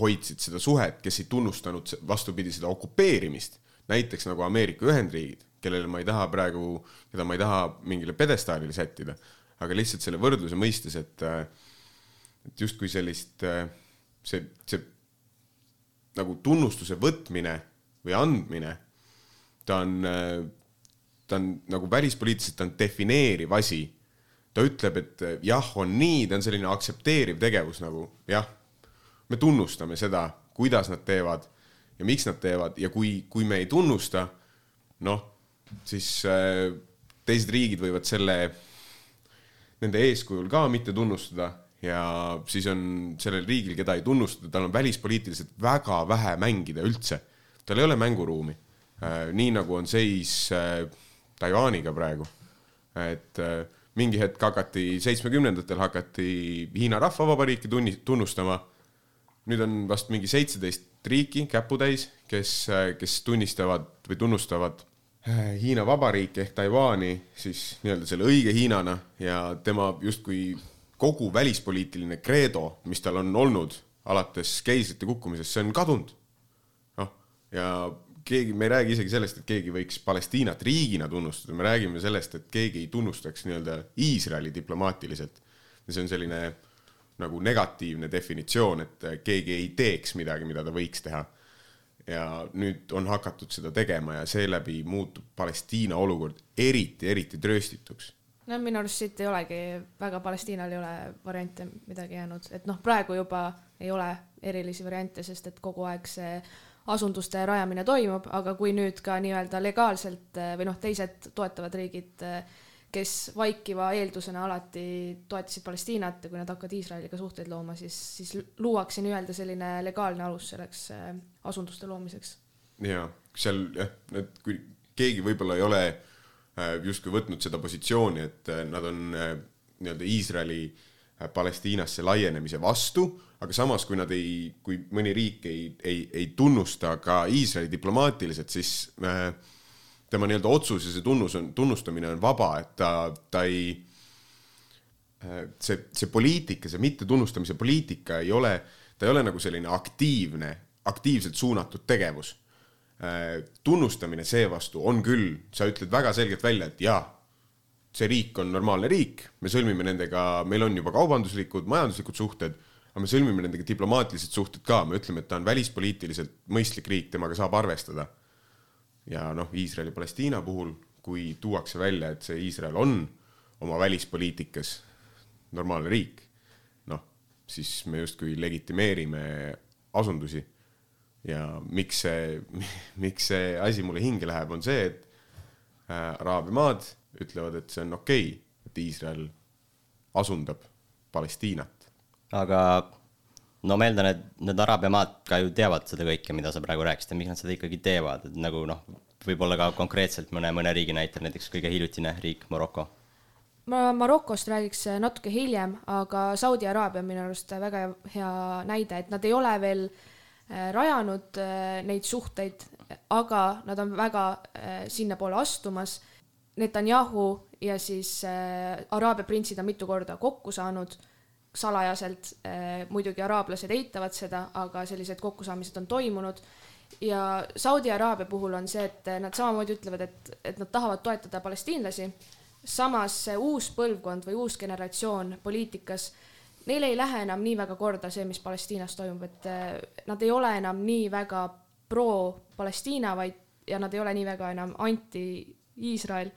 Speaker 1: hoidsid seda suhet, kes ei tunnustanud vastupidi seda okupeerimist, näiteks nagu Ameerika Ühendriigid, kellele ma ei taha praegu, keda ma ei taha mingile pjedestaalile sättida, aga lihtsalt selle võrdluse mõistes, et et justkui sellist, see, see nagu tunnustuse võtmine või andmine, ta on ta on nagu välispoliitiliselt, ta on defineeriv asi. ta ütleb, et jah, on nii, ta on selline aktsepteeriv tegevus nagu jah, me tunnustame seda, kuidas nad teevad ja miks nad teevad ja kui, kui me ei tunnusta, noh, siis äh, teised riigid võivad selle, nende eeskujul ka mitte tunnustada ja siis on sellel riigil, keda ei tunnustada, tal on välispoliitiliselt väga vähe mängida üldse. tal ei ole mänguruumi. Äh, nii nagu on seis Taiwaniga praegu. et äh, mingi hetk hakati, seitsmekümnendatel hakati Hiina Rahvavabariiki tunni-, tunnustama. nüüd on vast mingi seitseteist riiki käputäis, kes, äh, kes tunnistavad või tunnustavad äh, Hiina Vabariiki ehk Taiwan'i siis nii-öelda selle õige Hiinana ja tema justkui kogu välispoliitiline kreedo, mis tal on olnud alates keisrite kukkumisest, see on kadunud. noh, ja keegi, me ei räägi isegi sellest, et keegi võiks Palestiinat riigina tunnustada, me räägime sellest, et keegi ei tunnustaks nii-öelda Iisraeli diplomaatiliselt. ja see on selline nagu negatiivne definitsioon, et keegi ei teeks midagi, mida ta võiks teha. ja nüüd on hakatud seda tegema ja seeläbi muutub Palestiina olukord eriti, eriti trööstituks
Speaker 2: no minu arust siit ei olegi väga, Palestiinal ei ole variante midagi jäänud, et noh, praegu juba ei ole erilisi variante, sest et kogu aeg see asunduste rajamine toimub, aga kui nüüd ka nii-öelda legaalselt eh, või noh, teised toetavad riigid, eh, kes vaikiva eeldusena alati toetasid Palestiinat ja kui nad hakkavad Iisraeliga suhteid looma, siis, siis luuakse nii-öelda selline legaalne alus selleks eh, asunduste loomiseks.
Speaker 1: ja seal jah, et kui keegi võib-olla ei ole justkui võtnud seda positsiooni, et nad on nii-öelda Iisraeli Palestiinasse laienemise vastu aga samas, kui nad ei, kui mõni riik ei, ei, ei tunnusta ka Iisraeli diplomaatiliselt, siis äh, tema nii-öelda otsus ja see tunnus on, tunnustamine on vaba, et ta, ta ei äh,, see, see poliitika, see mittetunnustamise poliitika ei ole, ta ei ole nagu selline aktiivne, aktiivselt suunatud tegevus äh,. tunnustamine seevastu on küll, sa ütled väga selgelt välja, et jaa, see riik on normaalne riik, me sõlmime nendega, meil on juba kaubanduslikud, majanduslikud suhted aga me sõlmime nendega diplomaatilised suhted ka, me ütleme, et ta on välispoliitiliselt mõistlik riik, temaga saab arvestada. ja noh, Iisraeli-Palestiina puhul, kui tuuakse välja, et see Iisrael on oma välispoliitikas normaalne riik, noh, siis me justkui legitimeerime asundusi. ja miks see, *laughs* miks see asi mulle hinge läheb, on see, et äh, Araabia maad ütlevad, et see on okei okay,, et Iisrael asundab Palestiinat
Speaker 4: aga no ma eeldan, et need araabia maad ka ju teavad seda kõike, mida sa praegu rääkisid ja miks nad seda ikkagi teevad, et nagu noh, võib-olla ka konkreetselt mõne, mõne riigi näitel, näiteks kõige hiljutine riik Maroko.
Speaker 2: ma Marokost räägiks natuke hiljem, aga Saudi Araabia on minu arust väga hea näide, et nad ei ole veel äh, rajanud äh, neid suhteid, aga nad on väga äh, sinnapoole astumas. Netanyahu ja siis Araabia printsid on mitu korda kokku saanud salajaselt, eh, muidugi araablased eitavad seda, aga sellised kokkusaamised on toimunud ja Saudi Araabia puhul on see, et nad samamoodi ütlevad, et, et nad tahavad toetada palestiinlasi. samas see uus põlvkond või uus generatsioon poliitikas, neile ei lähe enam nii väga korda see, mis Palestiinas toimub, et eh, nad ei ole enam nii väga pro-Palestiina, vaid ja nad ei ole nii väga enam anti-Iisrael,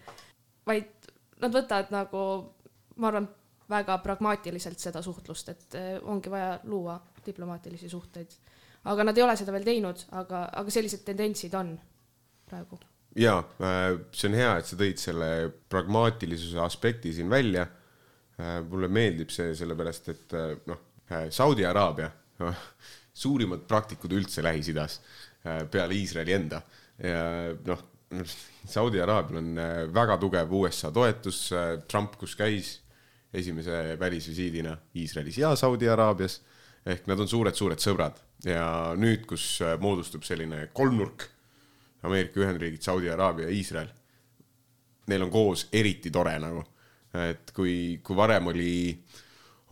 Speaker 2: vaid nad võtavad nagu, ma arvan, väga pragmaatiliselt seda suhtlust, et eh, ongi vaja luua diplomaatilisi suhteid aga nad ei ole seda veel teinud, aga, aga sellised tendentsid on praegu.
Speaker 1: ja see on hea, et sa tõid selle pragmaatilisuse aspekti siin välja. mulle meeldib see sellepärast, et noh, Saudi Araabia, suurimad praktikud üldse Lähis-Idas peale Iisraeli enda ja noh, Saudi Araabial on väga tugev USA toetus, Trump, kus käis esimese välisvisiidina Iisraelis ja Saudi Araabias ehk nad on suured-suured sõbrad. Ja nüüd, kus äh, moodustub selline kolmnurk, Ameerika Ühendriigid, Saudi Araabia Iisrael, neil on koos eriti tore nagu, et kui, kui varem oli,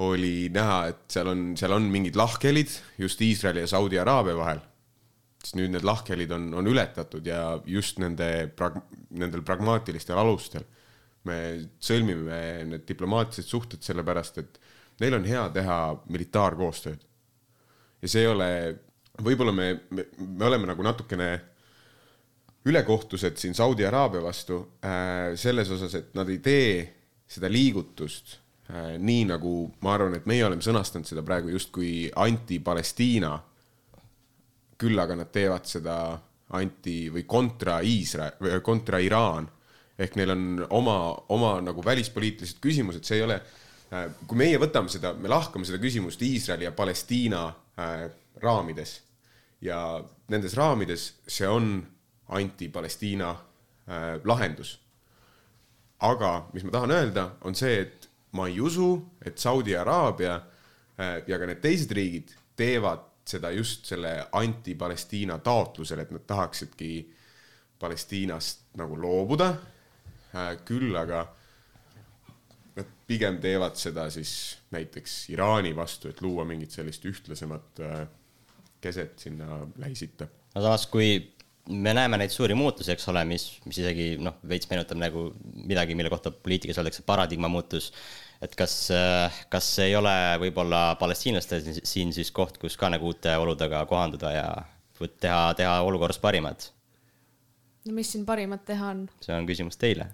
Speaker 1: oli näha, et seal on, seal on mingid lahkhelid just Iisraeli ja Saudi Araabia vahel, siis nüüd need lahkhelid on, on ületatud ja just nende prag-, nendel pragmaatilistel alustel me sõlmime need diplomaatilised suhted sellepärast, et neil on hea teha militaarkoostööd ja see ei ole, võib-olla me, me, me oleme nagu natukene ülekohtused siin Saudi Araabia vastu äh, selles osas, et nad ei tee seda liigutust äh, nii, nagu ma arvan, et meie oleme sõnastanud seda praegu justkui anti-Palestiina. küll aga nad teevad seda anti või kontra Iisrael või kontra Iraan ehk neil on oma, oma nagu välispoliitilised küsimused, see ei ole äh,, kui meie võtame seda, me lahkame seda küsimust Iisraeli ja Palestiina äh, raamides ja nendes raamides see on anti-Palestiina äh, lahendus. aga mis ma tahan öelda, on see, et ma ei usu, et Saudi Araabia äh, ja ka need teised riigid teevad seda just selle anti-Palestiina taotlusel, et nad tahaksidki Palestiinast nagu loobuda. Küll aga nad pigem teevad seda siis näiteks Iraani vastu, et luua mingit sellist ühtlasemat äh, keset sinna Lähis-Itta.
Speaker 4: no samas, kui me näeme neid suuri muutusi, eks ole, mis, mis isegi noh, veits meenutab nagu midagi, mille kohta poliitikas öeldakse paradigma muutus. et kas, kas ei ole võib-olla palestiinlastel siin siis koht, kus ka nagu uute oludega kohanduda ja teha, teha olukorrast parimat?
Speaker 2: no mis siin parimat teha on?
Speaker 4: see on küsimus teile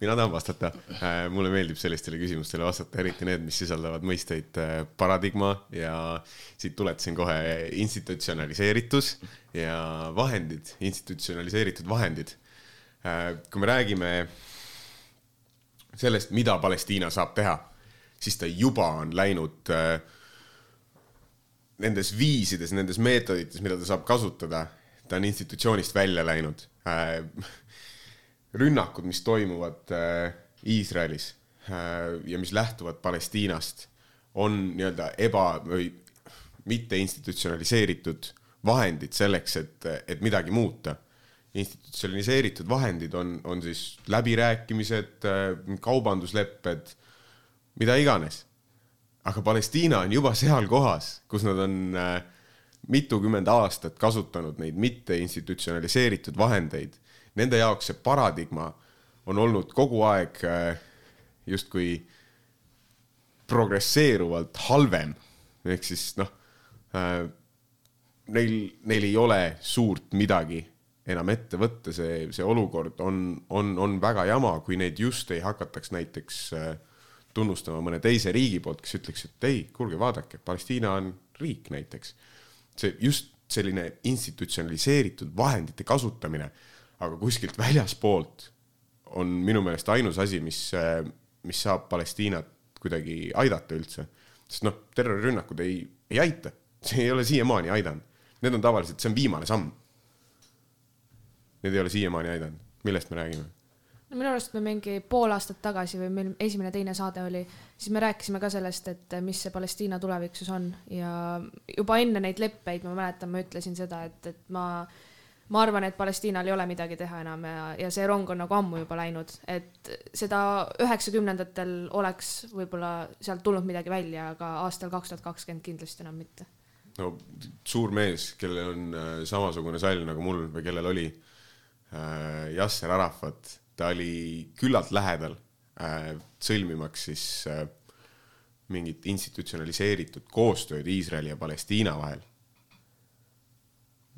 Speaker 1: mina tahan vastata. Äh, mulle meeldib sellistele küsimustele vastata, eriti need, mis sisaldavad mõisteid äh, paradigma ja siit tuletasin kohe institutsionaliseeritus ja vahendid, institutsionaliseeritud vahendid. Äh, kui me räägime sellest, mida Palestiina saab teha, siis ta juba on läinud nendes viisides, nendes meetodites, mida ta saab kasutada, ta on institutsioonist välja läinud rünnakud, mis toimuvad äh, Iisraelis äh, ja mis lähtuvad Palestiinast, on nii-öelda eba- või mitte institutsionaliseeritud vahendid selleks, et, et midagi muuta. institutsionaliseeritud vahendid on, on siis läbirääkimised, äh, kaubanduslepped, mida iganes. aga Palestiina on juba seal kohas, kus nad on mitukümmend aastat kasutanud neid mitte institutsionaliseeritud vahendeid nende jaoks see paradigma on olnud kogu aeg äh, justkui progresseeruvalt halvem. ehk siis noh, äh, neil, neil ei ole suurt midagi enam ette võtta, see, see olukord on, on, on väga jama, kui neid just ei hakataks näiteks äh, tunnustama mõne teise riigi poolt, kes ütleks, et ei, kuulge, vaadake, Palestiina on riik näiteks. see just selline institutsionaliseeritud vahendite kasutamine aga kuskilt väljaspoolt on minu meelest ainus asi, mis, mis saab Palestiinat kuidagi aidata üldse. sest noh, terrorirünnakud ei, ei aita, see ei ole siiamaani aidanud. Need on tavaliselt, see on viimane samm. Need ei ole siiamaani aidanud, millest me räägime?
Speaker 2: no minu arust me mingi pool aastat tagasi või meil esimene-teine saade oli, siis me rääkisime ka sellest, et mis see Palestiina tulevik siis on ja juba enne neid leppeid ma mäletan, ma ütlesin seda, et, et ma ma arvan, et Palestiinal ei ole midagi teha enam ja, ja see rong on nagu ammu juba läinud, et seda üheksakümnendatel oleks võib-olla sealt tulnud midagi välja, aga aastal kaks tuhat kakskümmend kindlasti enam mitte.
Speaker 1: no suur mees, kellel on äh, samasugune sall nagu mul või kellel oli äh,, Yasser Arafat, ta oli küllalt lähedal äh, sõlmimaks siis äh, mingit institutsionaliseeritud koostööd Iisraeli ja Palestiina vahel.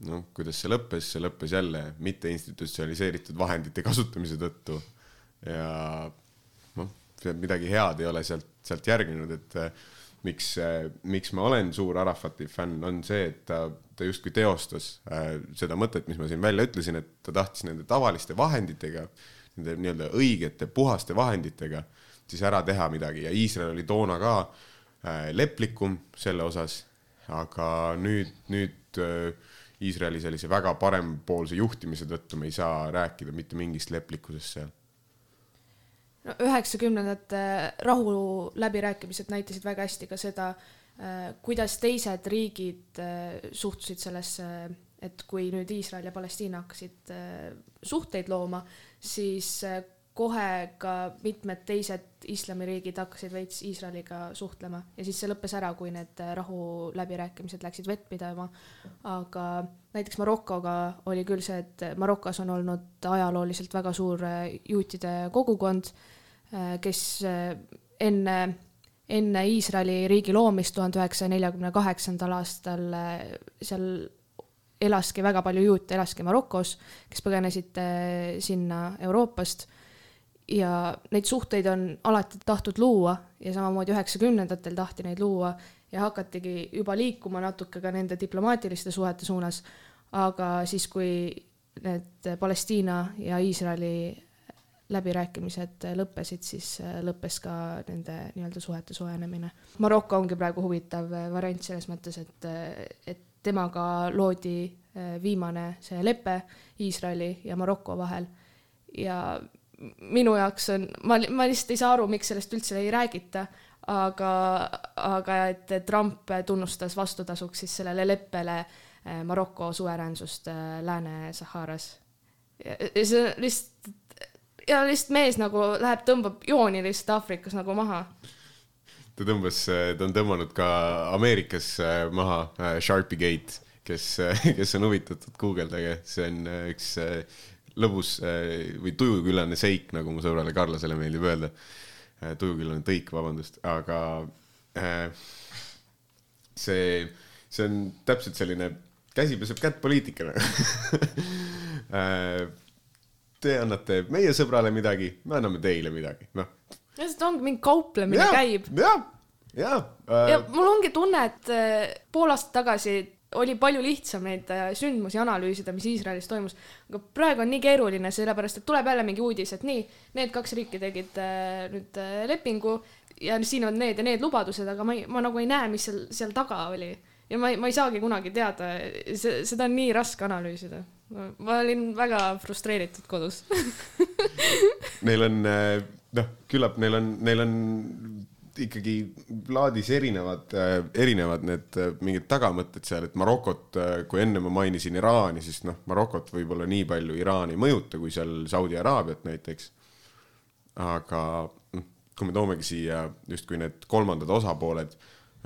Speaker 1: Noh, kuidas see lõppes, see lõppes jälle mitte institutsionaliseeritud vahendite kasutamise tõttu. Ja noh, midagi head ei ole sealt, sealt järgnenud, et äh, miks, miks ma olen suur Arafati fänn, on see, et ta, ta justkui teostas äh, seda mõtet, mis ma siin välja ütlesin, et ta tahtis nende tavaliste vahenditega, nende nii-öelda õigete, puhaste vahenditega siis ära teha midagi. Ja Iisrael oli toona ka äh, leplikum selle osas, aga nüüd, nüüd äh, Iisraeli sellise väga parempoolse juhtimise tõttu me ei saa rääkida mitte mingist leplikkusest seal.
Speaker 2: No üheksakümnendate rahuläbirääkimised näitasid väga hästi ka seda, äh, kuidas teised riigid äh, suhtusid sellesse, et kui nüüd Iisrael ja Palestiina hakkasid suhteid looma, siis kohe ka mitmed teised islamiriigid hakkasid veits Iisraeliga suhtlema ja siis see lõppes ära, kui need rahuläbirääkimised läksid vett pidama. aga näiteks Marokoga oli küll see, et Marokos on olnud ajalooliselt väga suur juutide kogukond, kes enne, enne Iisraeli riigi loomist tuhande üheksasaja neljakümne kaheksandal aastal seal elaski väga palju juute, elaski Marokos, kes põgenesid sinna Euroopast ja neid suhteid on alati tahtnud luua ja samamoodi üheksakümnendatel tahti neid luua ja hakatigi juba liikuma natuke ka nende diplomaatiliste suhete suunas. aga siis, kui need Palestiina ja Iisraeli läbirääkimised lõppesid, siis lõppes ka nende nii-öelda suhete soojenemine. Maroko ongi praegu huvitav variant selles mõttes, et, et temaga loodi viimane see lepe Iisraeli ja Maroko vahel ja minu jaoks on, ma, ma lihtsalt ei saa aru, miks sellest üldse ei räägita, aga, aga et Trump tunnustas vastutasuks siis sellele leppele eh, Maroko suveräänsust eh, Lääne-Saharas. see on lihtsalt, ja lihtsalt mees nagu läheb, tõmbab jooni lihtsalt Aafrikas nagu maha
Speaker 1: ta tõmbas, ta on tõmmanud ka Ameerikas eh, maha Sharpie Gate, kes, *laughs* kes on huvitatud, guugeldage, see on üks lõbus äh, või tujuküllane seik, nagu mu sõbrale Karlasele meeldib öelda. Äh, tujuküllane tõik, vabandust, aga äh, see, see on täpselt selline käsi peseb kätt poliitikana *laughs* Te annate meie sõbrale midagi, me anname teile midagi, noh.
Speaker 2: lihtsalt ongi mingi kauplemine
Speaker 1: ja,
Speaker 2: käib.
Speaker 1: jah, ja
Speaker 2: äh.... ja mul ongi tunne, et pool aastat tagasi oli palju lihtsam neid äh, sündmusi analüüsida, mis Iisraelis toimus, aga praegu on nii keeruline, sellepärast et tuleb jälle mingi uudis, et nii, need kaks riiki tegid äh, nüüd äh, lepingu ja siin on need ja need lubadused, aga ma ei, ma nagu ei näe, mis seal, seal taga oli. ja ma ei, ma ei saagi kunagi teada, see, seda on nii raske analüüsida. ma olin väga frustreeritud kodus *laughs*
Speaker 1: Neil on, noh, küllap neil on, neil on ikkagi laadis erinevad, äh, erinevad need äh, mingid tagamõtted seal, et Marokot, äh, kui enne ma mainisin Iraani, siis noh, Marokot võib-olla nii palju Iraan ei mõjuta, kui seal Saudi Araabiat näiteks. aga noh, kui me toomegi siia justkui need kolmandad osapooled,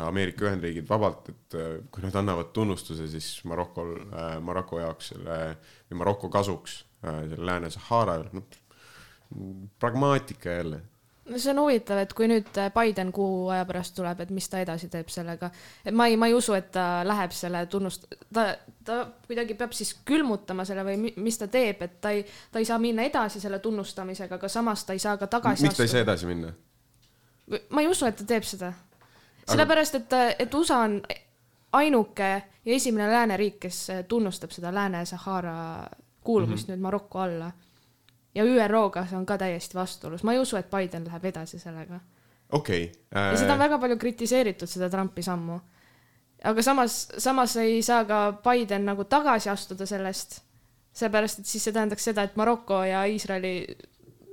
Speaker 1: Ameerika Ühendriigid vabalt, et kui nad annavad tunnustuse, siis Marokol, Maroko jaoks selle või Maroko kasuks selle Lääne-Sahara, noh pragmaatika jälle
Speaker 2: no see on huvitav, et kui nüüd äh, Biden kuu aja pärast tuleb, et mis ta edasi teeb sellega, et ma ei, ma ei usu, et ta läheb selle tunnust-, ta, ta kuidagi peab siis külmutama selle või mis ta teeb, et ta ei, ta ei saa minna edasi selle tunnustamisega, aga samas ta ei saa ka tagasi
Speaker 1: miks ta ei saa edasi minna?
Speaker 2: ma ei usu, et ta teeb seda. sellepärast, et, et USA on ainuke ja esimene lääneriik, kes tunnustab seda Lääne-Sahara kuulumist mm -hmm. nüüd Maroko alla ja ÜRO-ga see on ka täiesti vastuolus, ma ei usu, et Biden läheb edasi sellega.
Speaker 1: okei okay, äh....
Speaker 2: ja seda on väga palju kritiseeritud, seda Trumpi sammu. aga samas, samas ei saa ka Biden nagu tagasi astuda sellest, seepärast et siis see tähendaks seda, et Maroko ja Iisraeli,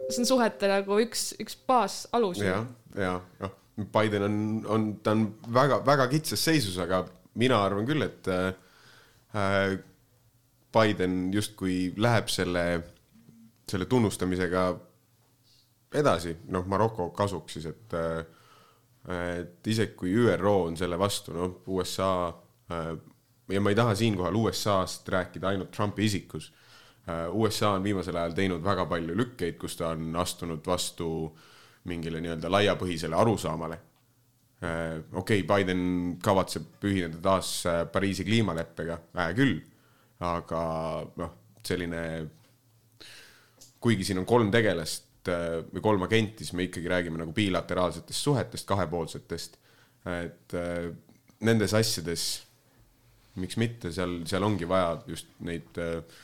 Speaker 2: see on suhete nagu üks, üks baasalus.
Speaker 1: ja, ja noh, Biden on, on, ta on väga-väga kitsas seisus, aga mina arvan küll, et äh, Biden justkui läheb selle selle tunnustamisega edasi, noh, Maroko kasuks siis, et, et isegi kui ÜRO on selle vastu, noh, USA ja ma ei taha siinkohal USA-st rääkida ainult Trumpi isikus. USA on viimasel ajal teinud väga palju lükkeid, kus ta on astunud vastu mingile nii-öelda laiapõhisele arusaamale. okei okay,, Biden kavatseb ühineda taas Pariisi kliimaleppega, hää küll, aga noh, selline, kuigi siin on kolm tegelast või kolm agenti, siis me ikkagi räägime nagu bilateraalsetest suhetest, kahepoolsetest. et nendes asjades miks mitte, seal, seal ongi vaja just neid äh,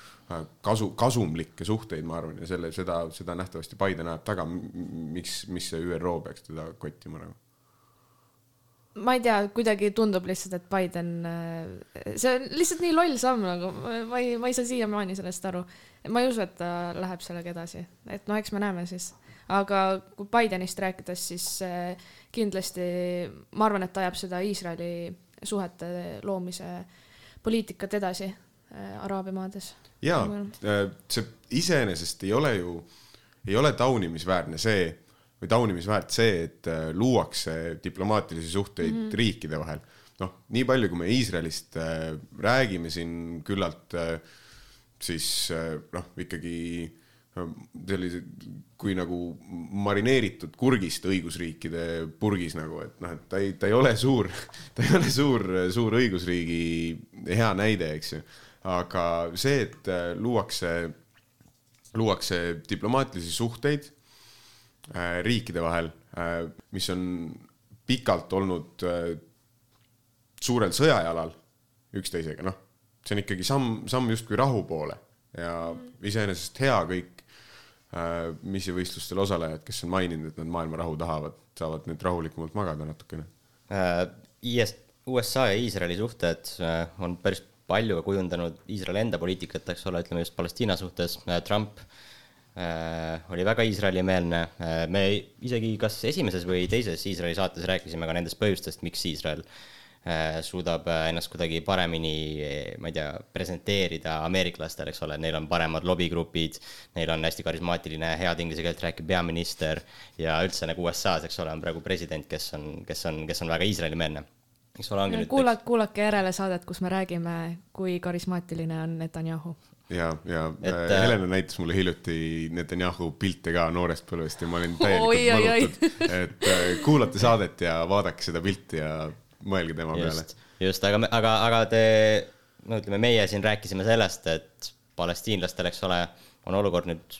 Speaker 1: kasu, kasumlikke suhteid, ma arvan, ja selle, seda, seda nähtavasti Biden ajab taga. miks, mis see ÜRO peaks teda kottima nagu?
Speaker 2: ma ei tea, kuidagi tundub lihtsalt, et Biden, äh, see on lihtsalt nii loll samm nagu, ma ei, ma ei saa siiamaani sellest aru. Ma ei usu, et ta läheb sellega edasi, et noh, eks me näeme siis. aga kui Bidenist rääkides, siis äh, kindlasti ma arvan, et ta ajab seda Iisraeli suhete loomise poliitikat edasi äh, Araabia maades.
Speaker 1: jaa, äh, see iseenesest ei ole ju, ei ole taunimisväärne see või taunimisväärt see, et äh, luuakse diplomaatilisi suhteid mm -hmm. riikide vahel. noh, nii palju, kui me Iisraelist räägime siin küllalt, siis noh, ikkagi sellise, kui nagu marineeritud kurgist õigusriikide purgis nagu, et noh, et ta ei, ta ei ole suur, *laughs* ta ei ole suur, suur õigusriigi hea näide, eks ju. aga see, et äh, luuakse, luuakse diplomaatilisi suhteid riikide vahel mis on pikalt olnud suurel sõjajalal üksteisega, noh, see on ikkagi samm, samm justkui rahu poole. Ja iseenesest hea kõik Äh, missivõistlustel osalejad, kes on maininud, et nad maailma rahu tahavad, saavad nüüd rahulikumalt magada natukene.
Speaker 4: Äh, IS, USA ja Iisraeli suhted äh, on päris palju kujundanud Iisraeli enda poliitikat, eks ole, ütleme just Palestiina suhtes, Trump oli väga Iisraeli-meelne, me isegi kas esimeses või teises Iisraeli saates rääkisime ka nendest põhjustest, miks Iisrael Äh, suudab äh, ennast kuidagi paremini, ma ei tea, presenteerida ameeriklastele, eks ole, neil on paremad lobigrupid, neil on hästi karismaatiline, head inglise keelt rääkiv peaminister ja üldse nagu USA-s, eks ole, on praegu president, kes on, kes on, kes on väga Iisraeli-meelne. Eks ole, ongi
Speaker 2: nüüd kuulake, kuulake järele saadet, kus me räägime, kui karismaatiline on Netanyahu.
Speaker 1: ja, ja et, äh, äh Helena näitas mulle hiljuti Netanyahu pilte ka noorest põlvest ja ma olin täielikult mõlutatud, et äh, kuulake saadet ja vaadake seda pilti ja mõelge tema
Speaker 4: just,
Speaker 1: peale.
Speaker 4: just, aga, aga, aga te, no ütleme, meie siin rääkisime sellest, et palestiinlastel, eks ole, on olukord nüüd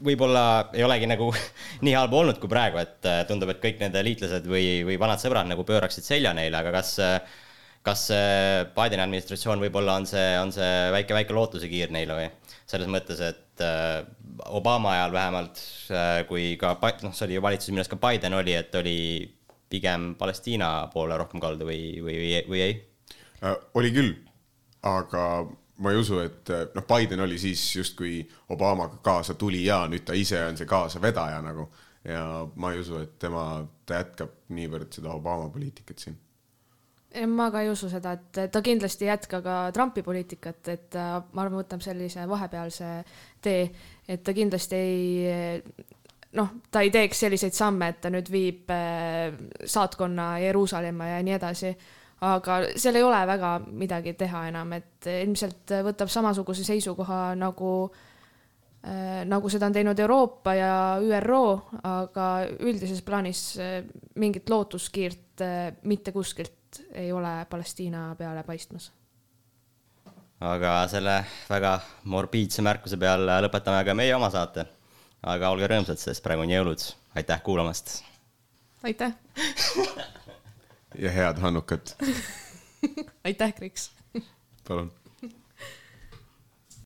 Speaker 4: võib-olla ei olegi nagu *laughs* nii halb olnud kui praegu, et äh, tundub, et kõik nende liitlased või, või vanad sõbrad nagu pööraksid selja neile, aga kas, kas Bideni administratsioon võib-olla on see, on see väike, väike lootusekiir neile või? selles mõttes, et äh, Obama ajal vähemalt, äh, kui ka, noh, see oli ju valitsus, milles ka Biden oli, et oli pigem Palestiina poole rohkem kaldu või, või, või, või ei
Speaker 1: äh,? oli küll, aga ma ei usu, et äh, noh, Biden oli siis justkui Obamaga kaasa tulija, nüüd ta ise on see kaasavedaja nagu ja ma ei usu, et tema, ta jätkab niivõrd seda Obama poliitikat siin
Speaker 2: ma ka ei usu seda, et ta kindlasti ei jätka ka Trumpi poliitikat, et ta, ma arvan, võtab sellise vahepealse tee, et ta kindlasti ei noh, ta ei teeks selliseid samme, et ta nüüd viib äh, saatkonna Jeruusalemma ja nii edasi. aga seal ei ole väga midagi teha enam, et ilmselt võtab samasuguse seisukoha nagu äh, nagu seda on teinud Euroopa ja ÜRO, aga üldises plaanis äh, mingit lootuskiirt mitte kuskilt ei ole Palestiina peale paistmas
Speaker 4: aga selle väga morbiidse märkuse peal lõpetame ka meie oma saate aga olge rõõmsad, sest praegu on jõulud. aitäh kuulamast.
Speaker 2: aitäh
Speaker 1: ja head Hannukat *laughs*
Speaker 2: aitäh, Kriks.
Speaker 1: palun